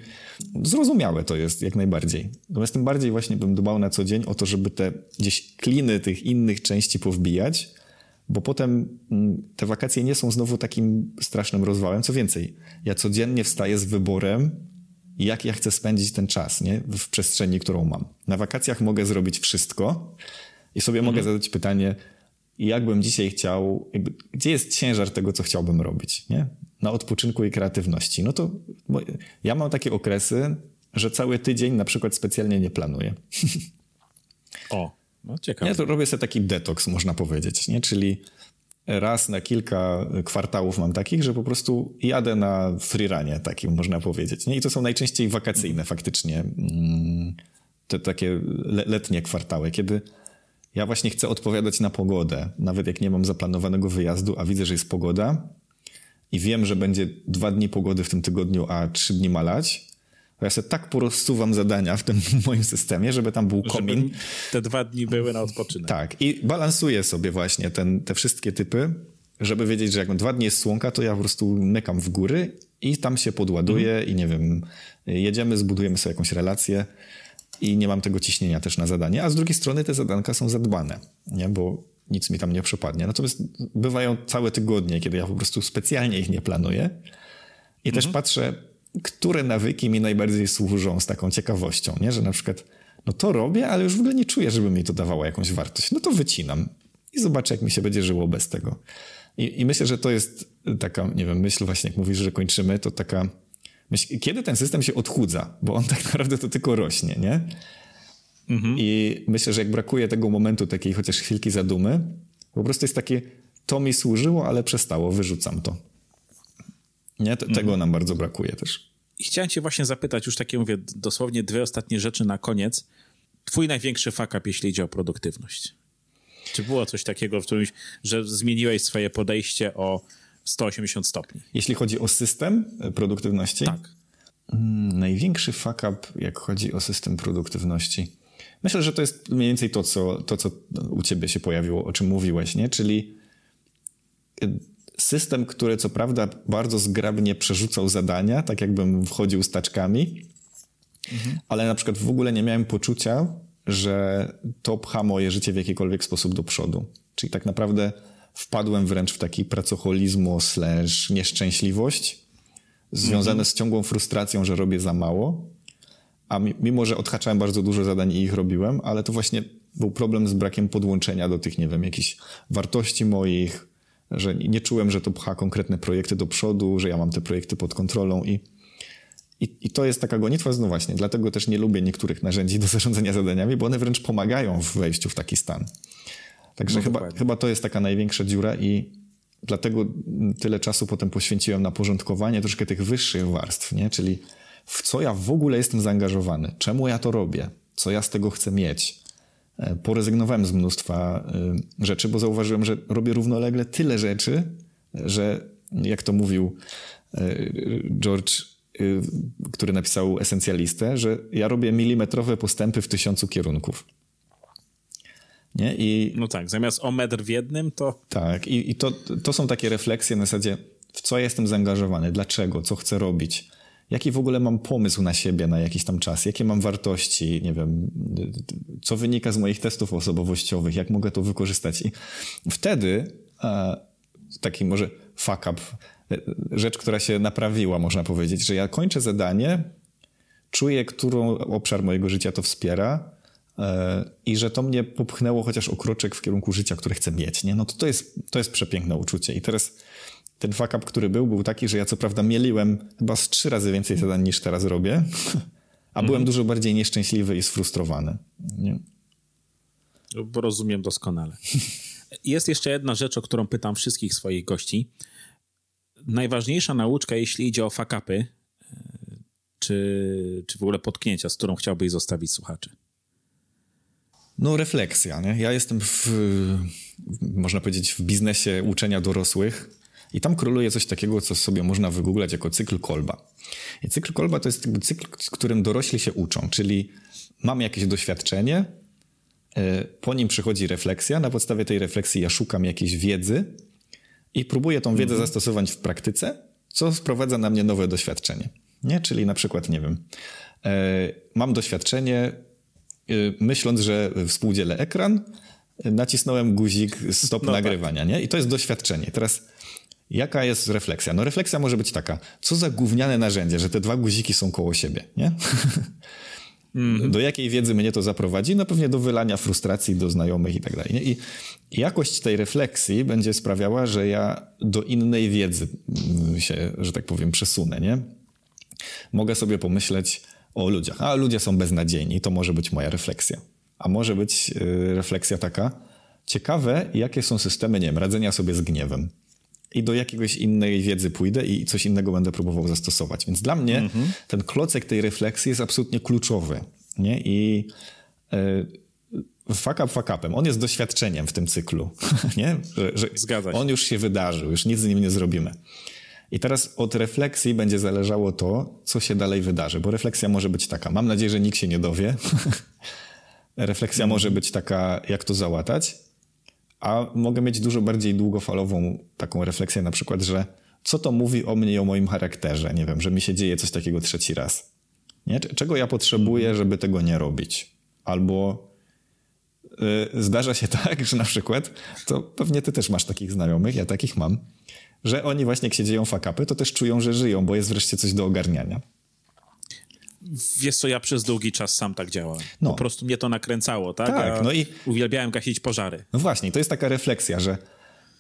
zrozumiałe to jest jak najbardziej. Natomiast tym bardziej właśnie bym dbał na co dzień o to, żeby te gdzieś kliny tych innych części powbijać, bo potem mm, te wakacje nie są znowu takim strasznym rozwałem. Co więcej, ja codziennie wstaję z wyborem, jak ja chcę spędzić ten czas, nie? W przestrzeni, którą mam. Na wakacjach mogę zrobić wszystko i sobie mhm. mogę zadać pytanie, i jakbym dzisiaj chciał, jakby, gdzie jest ciężar tego, co chciałbym robić, nie? Na odpoczynku i kreatywności. No to ja mam takie okresy, że cały tydzień na przykład specjalnie nie planuję. O, no ciekawe. Ja to robię sobie taki detoks, można powiedzieć, nie? Czyli raz na kilka kwartałów mam takich, że po prostu jadę na freerunie takim, można powiedzieć. Nie? I to są najczęściej wakacyjne faktycznie mm, te takie letnie kwartały, kiedy ja właśnie chcę odpowiadać na pogodę. Nawet jak nie mam zaplanowanego wyjazdu, a widzę, że jest pogoda i wiem, że będzie dwa dni pogody w tym tygodniu, a trzy dni malać, to ja sobie tak porozsuwam zadania w tym moim systemie, żeby tam był komin. Żeby te dwa dni były na odpoczynek. Tak. I balansuję sobie właśnie ten, te wszystkie typy, żeby wiedzieć, że jak dwa dni jest słonka, to ja po prostu mykam w góry i tam się podładuję mhm. i nie wiem, jedziemy, zbudujemy sobie jakąś relację i nie mam tego ciśnienia też na zadanie, a z drugiej strony te zadanka są zadbane, nie? bo nic mi tam nie przypadnie. Natomiast bywają całe tygodnie, kiedy ja po prostu specjalnie ich nie planuję i mhm. też patrzę, które nawyki mi najbardziej służą z taką ciekawością, nie? że na przykład no to robię, ale już w ogóle nie czuję, żeby mi to dawało jakąś wartość. No to wycinam i zobaczę, jak mi się będzie żyło bez tego. I, I myślę, że to jest taka, nie wiem, myśl właśnie, jak mówisz, że kończymy, to taka Myśl, kiedy ten system się odchudza, bo on tak naprawdę to tylko rośnie, nie? Mhm. I myślę, że jak brakuje tego momentu, takiej chociaż chwilki zadumy, po prostu jest takie, to mi służyło, ale przestało, wyrzucam to. Nie? T mhm. Tego nam bardzo brakuje też. I chciałem cię właśnie zapytać, już takie mówię, dosłownie dwie ostatnie rzeczy na koniec. Twój największy fuck up, jeśli idzie o produktywność. Czy było coś takiego, w którymś, że zmieniłeś swoje podejście o 180 stopni. Jeśli chodzi o system e, produktywności? Tak. Hmm, największy fuck up, jak chodzi o system produktywności. Myślę, że to jest mniej więcej to, co, to, co u ciebie się pojawiło, o czym mówiłeś, nie? Czyli e, system, który co prawda bardzo zgrabnie przerzucał zadania, tak jakbym wchodził z taczkami, mhm. ale na przykład w ogóle nie miałem poczucia, że to pcha moje życie w jakikolwiek sposób do przodu. Czyli tak naprawdę wpadłem wręcz w taki pracoholizmu slash nieszczęśliwość związane mm -hmm. z ciągłą frustracją, że robię za mało. A mimo, że odhaczałem bardzo dużo zadań i ich robiłem, ale to właśnie był problem z brakiem podłączenia do tych, nie wiem, jakichś wartości moich, że nie czułem, że to pcha konkretne projekty do przodu, że ja mam te projekty pod kontrolą i, i, i to jest taka gonitwa, no właśnie, dlatego też nie lubię niektórych narzędzi do zarządzania zadaniami, bo one wręcz pomagają w wejściu w taki stan. Także no chyba, chyba to jest taka największa dziura i dlatego tyle czasu potem poświęciłem na porządkowanie troszkę tych wyższych warstw, nie? czyli w co ja w ogóle jestem zaangażowany, czemu ja to robię, co ja z tego chcę mieć. E, porezygnowałem z mnóstwa e, rzeczy, bo zauważyłem, że robię równolegle tyle rzeczy, że jak to mówił e, George który napisał esencjalistę, że ja robię milimetrowe postępy w tysiącu kierunków. Nie? I, no tak, zamiast o metr w jednym, to... Tak, i, i to, to są takie refleksje na zasadzie, w co jestem zaangażowany, dlaczego, co chcę robić, jaki w ogóle mam pomysł na siebie na jakiś tam czas, jakie mam wartości, nie wiem, co wynika z moich testów osobowościowych, jak mogę to wykorzystać. I wtedy e, taki może fuck up, e, rzecz, która się naprawiła, można powiedzieć, że ja kończę zadanie, czuję, którą obszar mojego życia to wspiera, i że to mnie popchnęło chociaż o kroczek w kierunku życia, które chcę mieć, nie? No to, to, jest, to jest przepiękne uczucie. I teraz ten fuck up, który był, był taki, że ja co prawda mieliłem chyba z trzy razy więcej zadań niż teraz robię, a byłem mhm. dużo bardziej nieszczęśliwy i sfrustrowany. Nie? Rozumiem doskonale. Jest jeszcze jedna rzecz, o którą pytam wszystkich swoich gości. Najważniejsza nauczka, jeśli idzie o fakapy, e, czy, czy w ogóle potknięcia, z którą chciałbyś zostawić słuchaczy? No, refleksja. Nie? Ja jestem w, można powiedzieć, w biznesie uczenia dorosłych i tam króluje coś takiego, co sobie można wygooglać jako cykl kolba. I cykl kolba to jest cykl, z którym dorośli się uczą, czyli mam jakieś doświadczenie, e, po nim przychodzi refleksja, na podstawie tej refleksji ja szukam jakiejś wiedzy i próbuję tą wiedzę mhm. zastosować w praktyce, co wprowadza na mnie nowe doświadczenie. Nie? Czyli na przykład, nie wiem, e, mam doświadczenie, myśląc, że współdzielę ekran, nacisnąłem guzik stop no tak. nagrywania, tak. nie? I to jest doświadczenie. Teraz Jaka jest refleksja? No refleksja może być taka, co za gówniane narzędzie, że te dwa guziki są koło siebie, nie? Mm. Do jakiej wiedzy mnie to zaprowadzi? No pewnie do wylania frustracji do znajomych i tak dalej. Nie? I jakość tej refleksji będzie sprawiała, że ja do innej wiedzy się, że tak powiem, przesunę, nie? Mogę sobie pomyśleć o ludziach. A ludzie są beznadziejni, to może być moja refleksja. A może być y, refleksja taka, ciekawe, jakie są systemy, nie wiem, radzenia sobie z gniewem i do jakiegoś innej wiedzy pójdę i coś innego będę próbował zastosować. Więc dla mnie mhm. ten klocek tej refleksji jest absolutnie kluczowy. Nie? I y, fuck up fuck upem. On jest doświadczeniem w tym cyklu. nie? Że, że. On już się wydarzył, już nic z nim nie zrobimy. I teraz od refleksji będzie zależało to, co się dalej wydarzy, bo refleksja może być taka. Mam nadzieję, że nikt się nie dowie. refleksja mhm. może być taka, jak to załatać a mogę mieć dużo bardziej długofalową taką refleksję, na przykład, że co to mówi o mnie i o moim charakterze? Nie wiem, że mi się dzieje coś takiego trzeci raz. Nie? Czego ja potrzebuję, żeby tego nie robić? Albo yy, zdarza się tak, że na przykład, to pewnie ty też masz takich znajomych, ja takich mam, że oni właśnie jak się dzieją fakapy, to też czują, że żyją, bo jest wreszcie coś do ogarniania. Wiesz co, ja przez długi czas sam tak działałem. No. Po prostu mnie to nakręcało, tak? Tak, no i... Uwielbiałem gasić pożary. No właśnie, to jest taka refleksja, że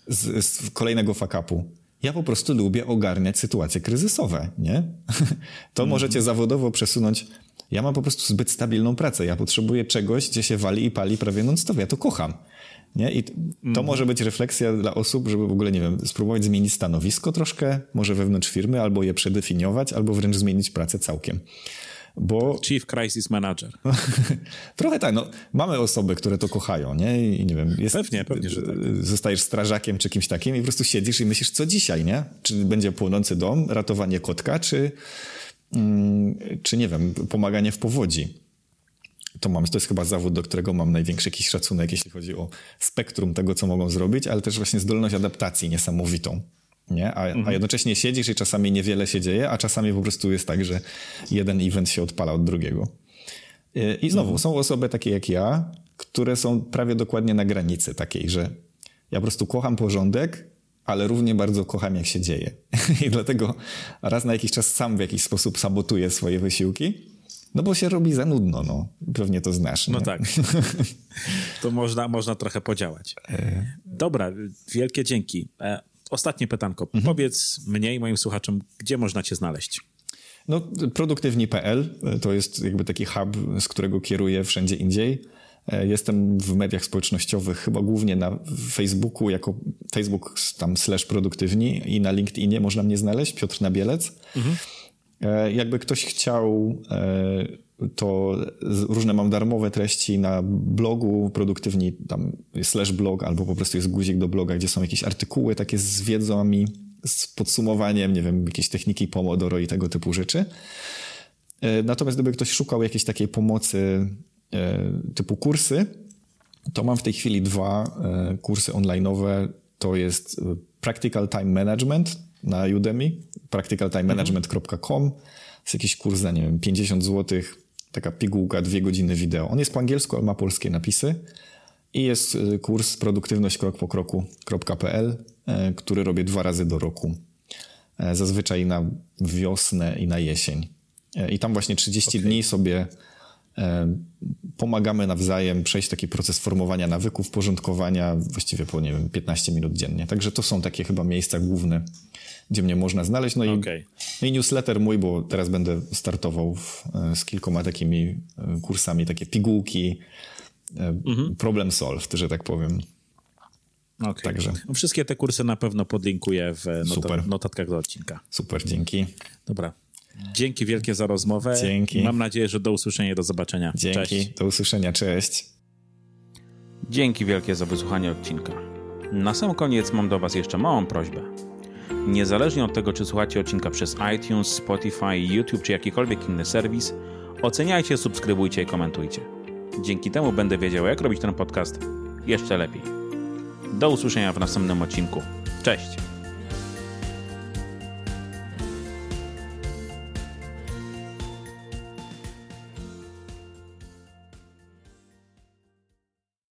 z, z kolejnego fakapu ja po prostu lubię ogarniać sytuacje kryzysowe, nie? to mm. możecie zawodowo przesunąć. Ja mam po prostu zbyt stabilną pracę. Ja potrzebuję czegoś, gdzie się wali i pali prawie non-stop. Ja to kocham. Nie? I to mm. może być refleksja dla osób, żeby w ogóle, nie wiem, spróbować zmienić stanowisko troszkę, może wewnątrz firmy, albo je przedefiniować, albo wręcz zmienić pracę całkiem. Bo... Chief Crisis Manager. Trochę tak, no, mamy osoby, które to kochają, nie? I nie wiem, jest, pewnie, pewnie, że tak. Zostajesz strażakiem czy kimś takim i po prostu siedzisz i myślisz, co dzisiaj, nie? Czy będzie płonący dom, ratowanie kotka, czy, mm, czy nie wiem, pomaganie w powodzi. To mam, to jest chyba zawód, do którego mam największy jakiś szacunek, jeśli chodzi o spektrum tego, co mogą zrobić, ale też właśnie zdolność adaptacji niesamowitą nie? A, mhm. a jednocześnie siedzisz i czasami niewiele się dzieje, a czasami po prostu jest tak, że jeden event się odpala od drugiego. I znowu, mhm. są osoby takie jak ja, które są prawie dokładnie na granicy takiej, że ja po prostu kocham porządek, ale równie bardzo kocham, jak się dzieje. I dlatego raz na jakiś czas sam w jakiś sposób sabotuję swoje wysiłki, no bo się robi za nudno, no. Pewnie to znasz. No tak. To można, można trochę podziałać. E. Dobra, wielkie dzięki. E, ostatnie pytanko. Mhm. Powiedz mnie i moim słuchaczom, gdzie można cię znaleźć? No, produktywni.pl to jest jakby taki hub, z którego kieruję wszędzie indziej. E, jestem w mediach społecznościowych, chyba głównie na Facebooku, jako Facebook tam slash produktywni i na LinkedInie można mnie znaleźć, Piotr Nabielec. Mhm. E, jakby ktoś chciał e, to różne mam darmowe treści na blogu produktywni, tam slash blog, albo po prostu jest guzik do bloga, gdzie są jakieś artykuły takie z wiedzami z podsumowaniem, nie wiem, jakieś techniki Pomodoro i tego typu rzeczy. E, natomiast gdyby ktoś szukał jakiejś takiej pomocy typu kursy, to mam w tej chwili dwa kursy online'owe. To jest Practical Time Management na Udemy, practicaltimemanagement.com. Jest jakiś kurs za, nie wiem, 50 zł, taka pigułka, dwie godziny wideo. On jest po angielsku, ale ma polskie napisy. I jest kurs produktywność krok po kroku.pl, który robię dwa razy do roku. Zazwyczaj na wiosnę i na jesień. E, I tam właśnie 30 okay. dni sobie e, pomagamy nawzajem przejść taki proces formowania nawyków, porządkowania właściwie po, nie wiem, 15 minut dziennie. Także to są takie chyba miejsca główne, gdzie mnie można znaleźć. No i, okay. no i newsletter mój, bo teraz będę startował w, e, z kilkoma takimi kursami, takie pigułki, mhm. problem solved, że tak powiem. Okay. Także. No wszystkie te kursy na pewno podlinkuję w not notatkach do odcinka. Super, dzięki. Dobra. Dzięki wielkie za rozmowę. Dzięki. Mam nadzieję, że do usłyszenia i do zobaczenia. Dzięki. Cześć. Do usłyszenia. Cześć. Dzięki wielkie za wysłuchanie odcinka. Na sam koniec mam do Was jeszcze małą prośbę. Niezależnie od tego, czy słuchacie odcinka przez iTunes, Spotify, YouTube czy jakikolwiek inny serwis, oceniajcie, subskrybujcie i komentujcie. Dzięki temu będę wiedział, jak robić ten podcast jeszcze lepiej. Do usłyszenia w następnym odcinku. Cześć!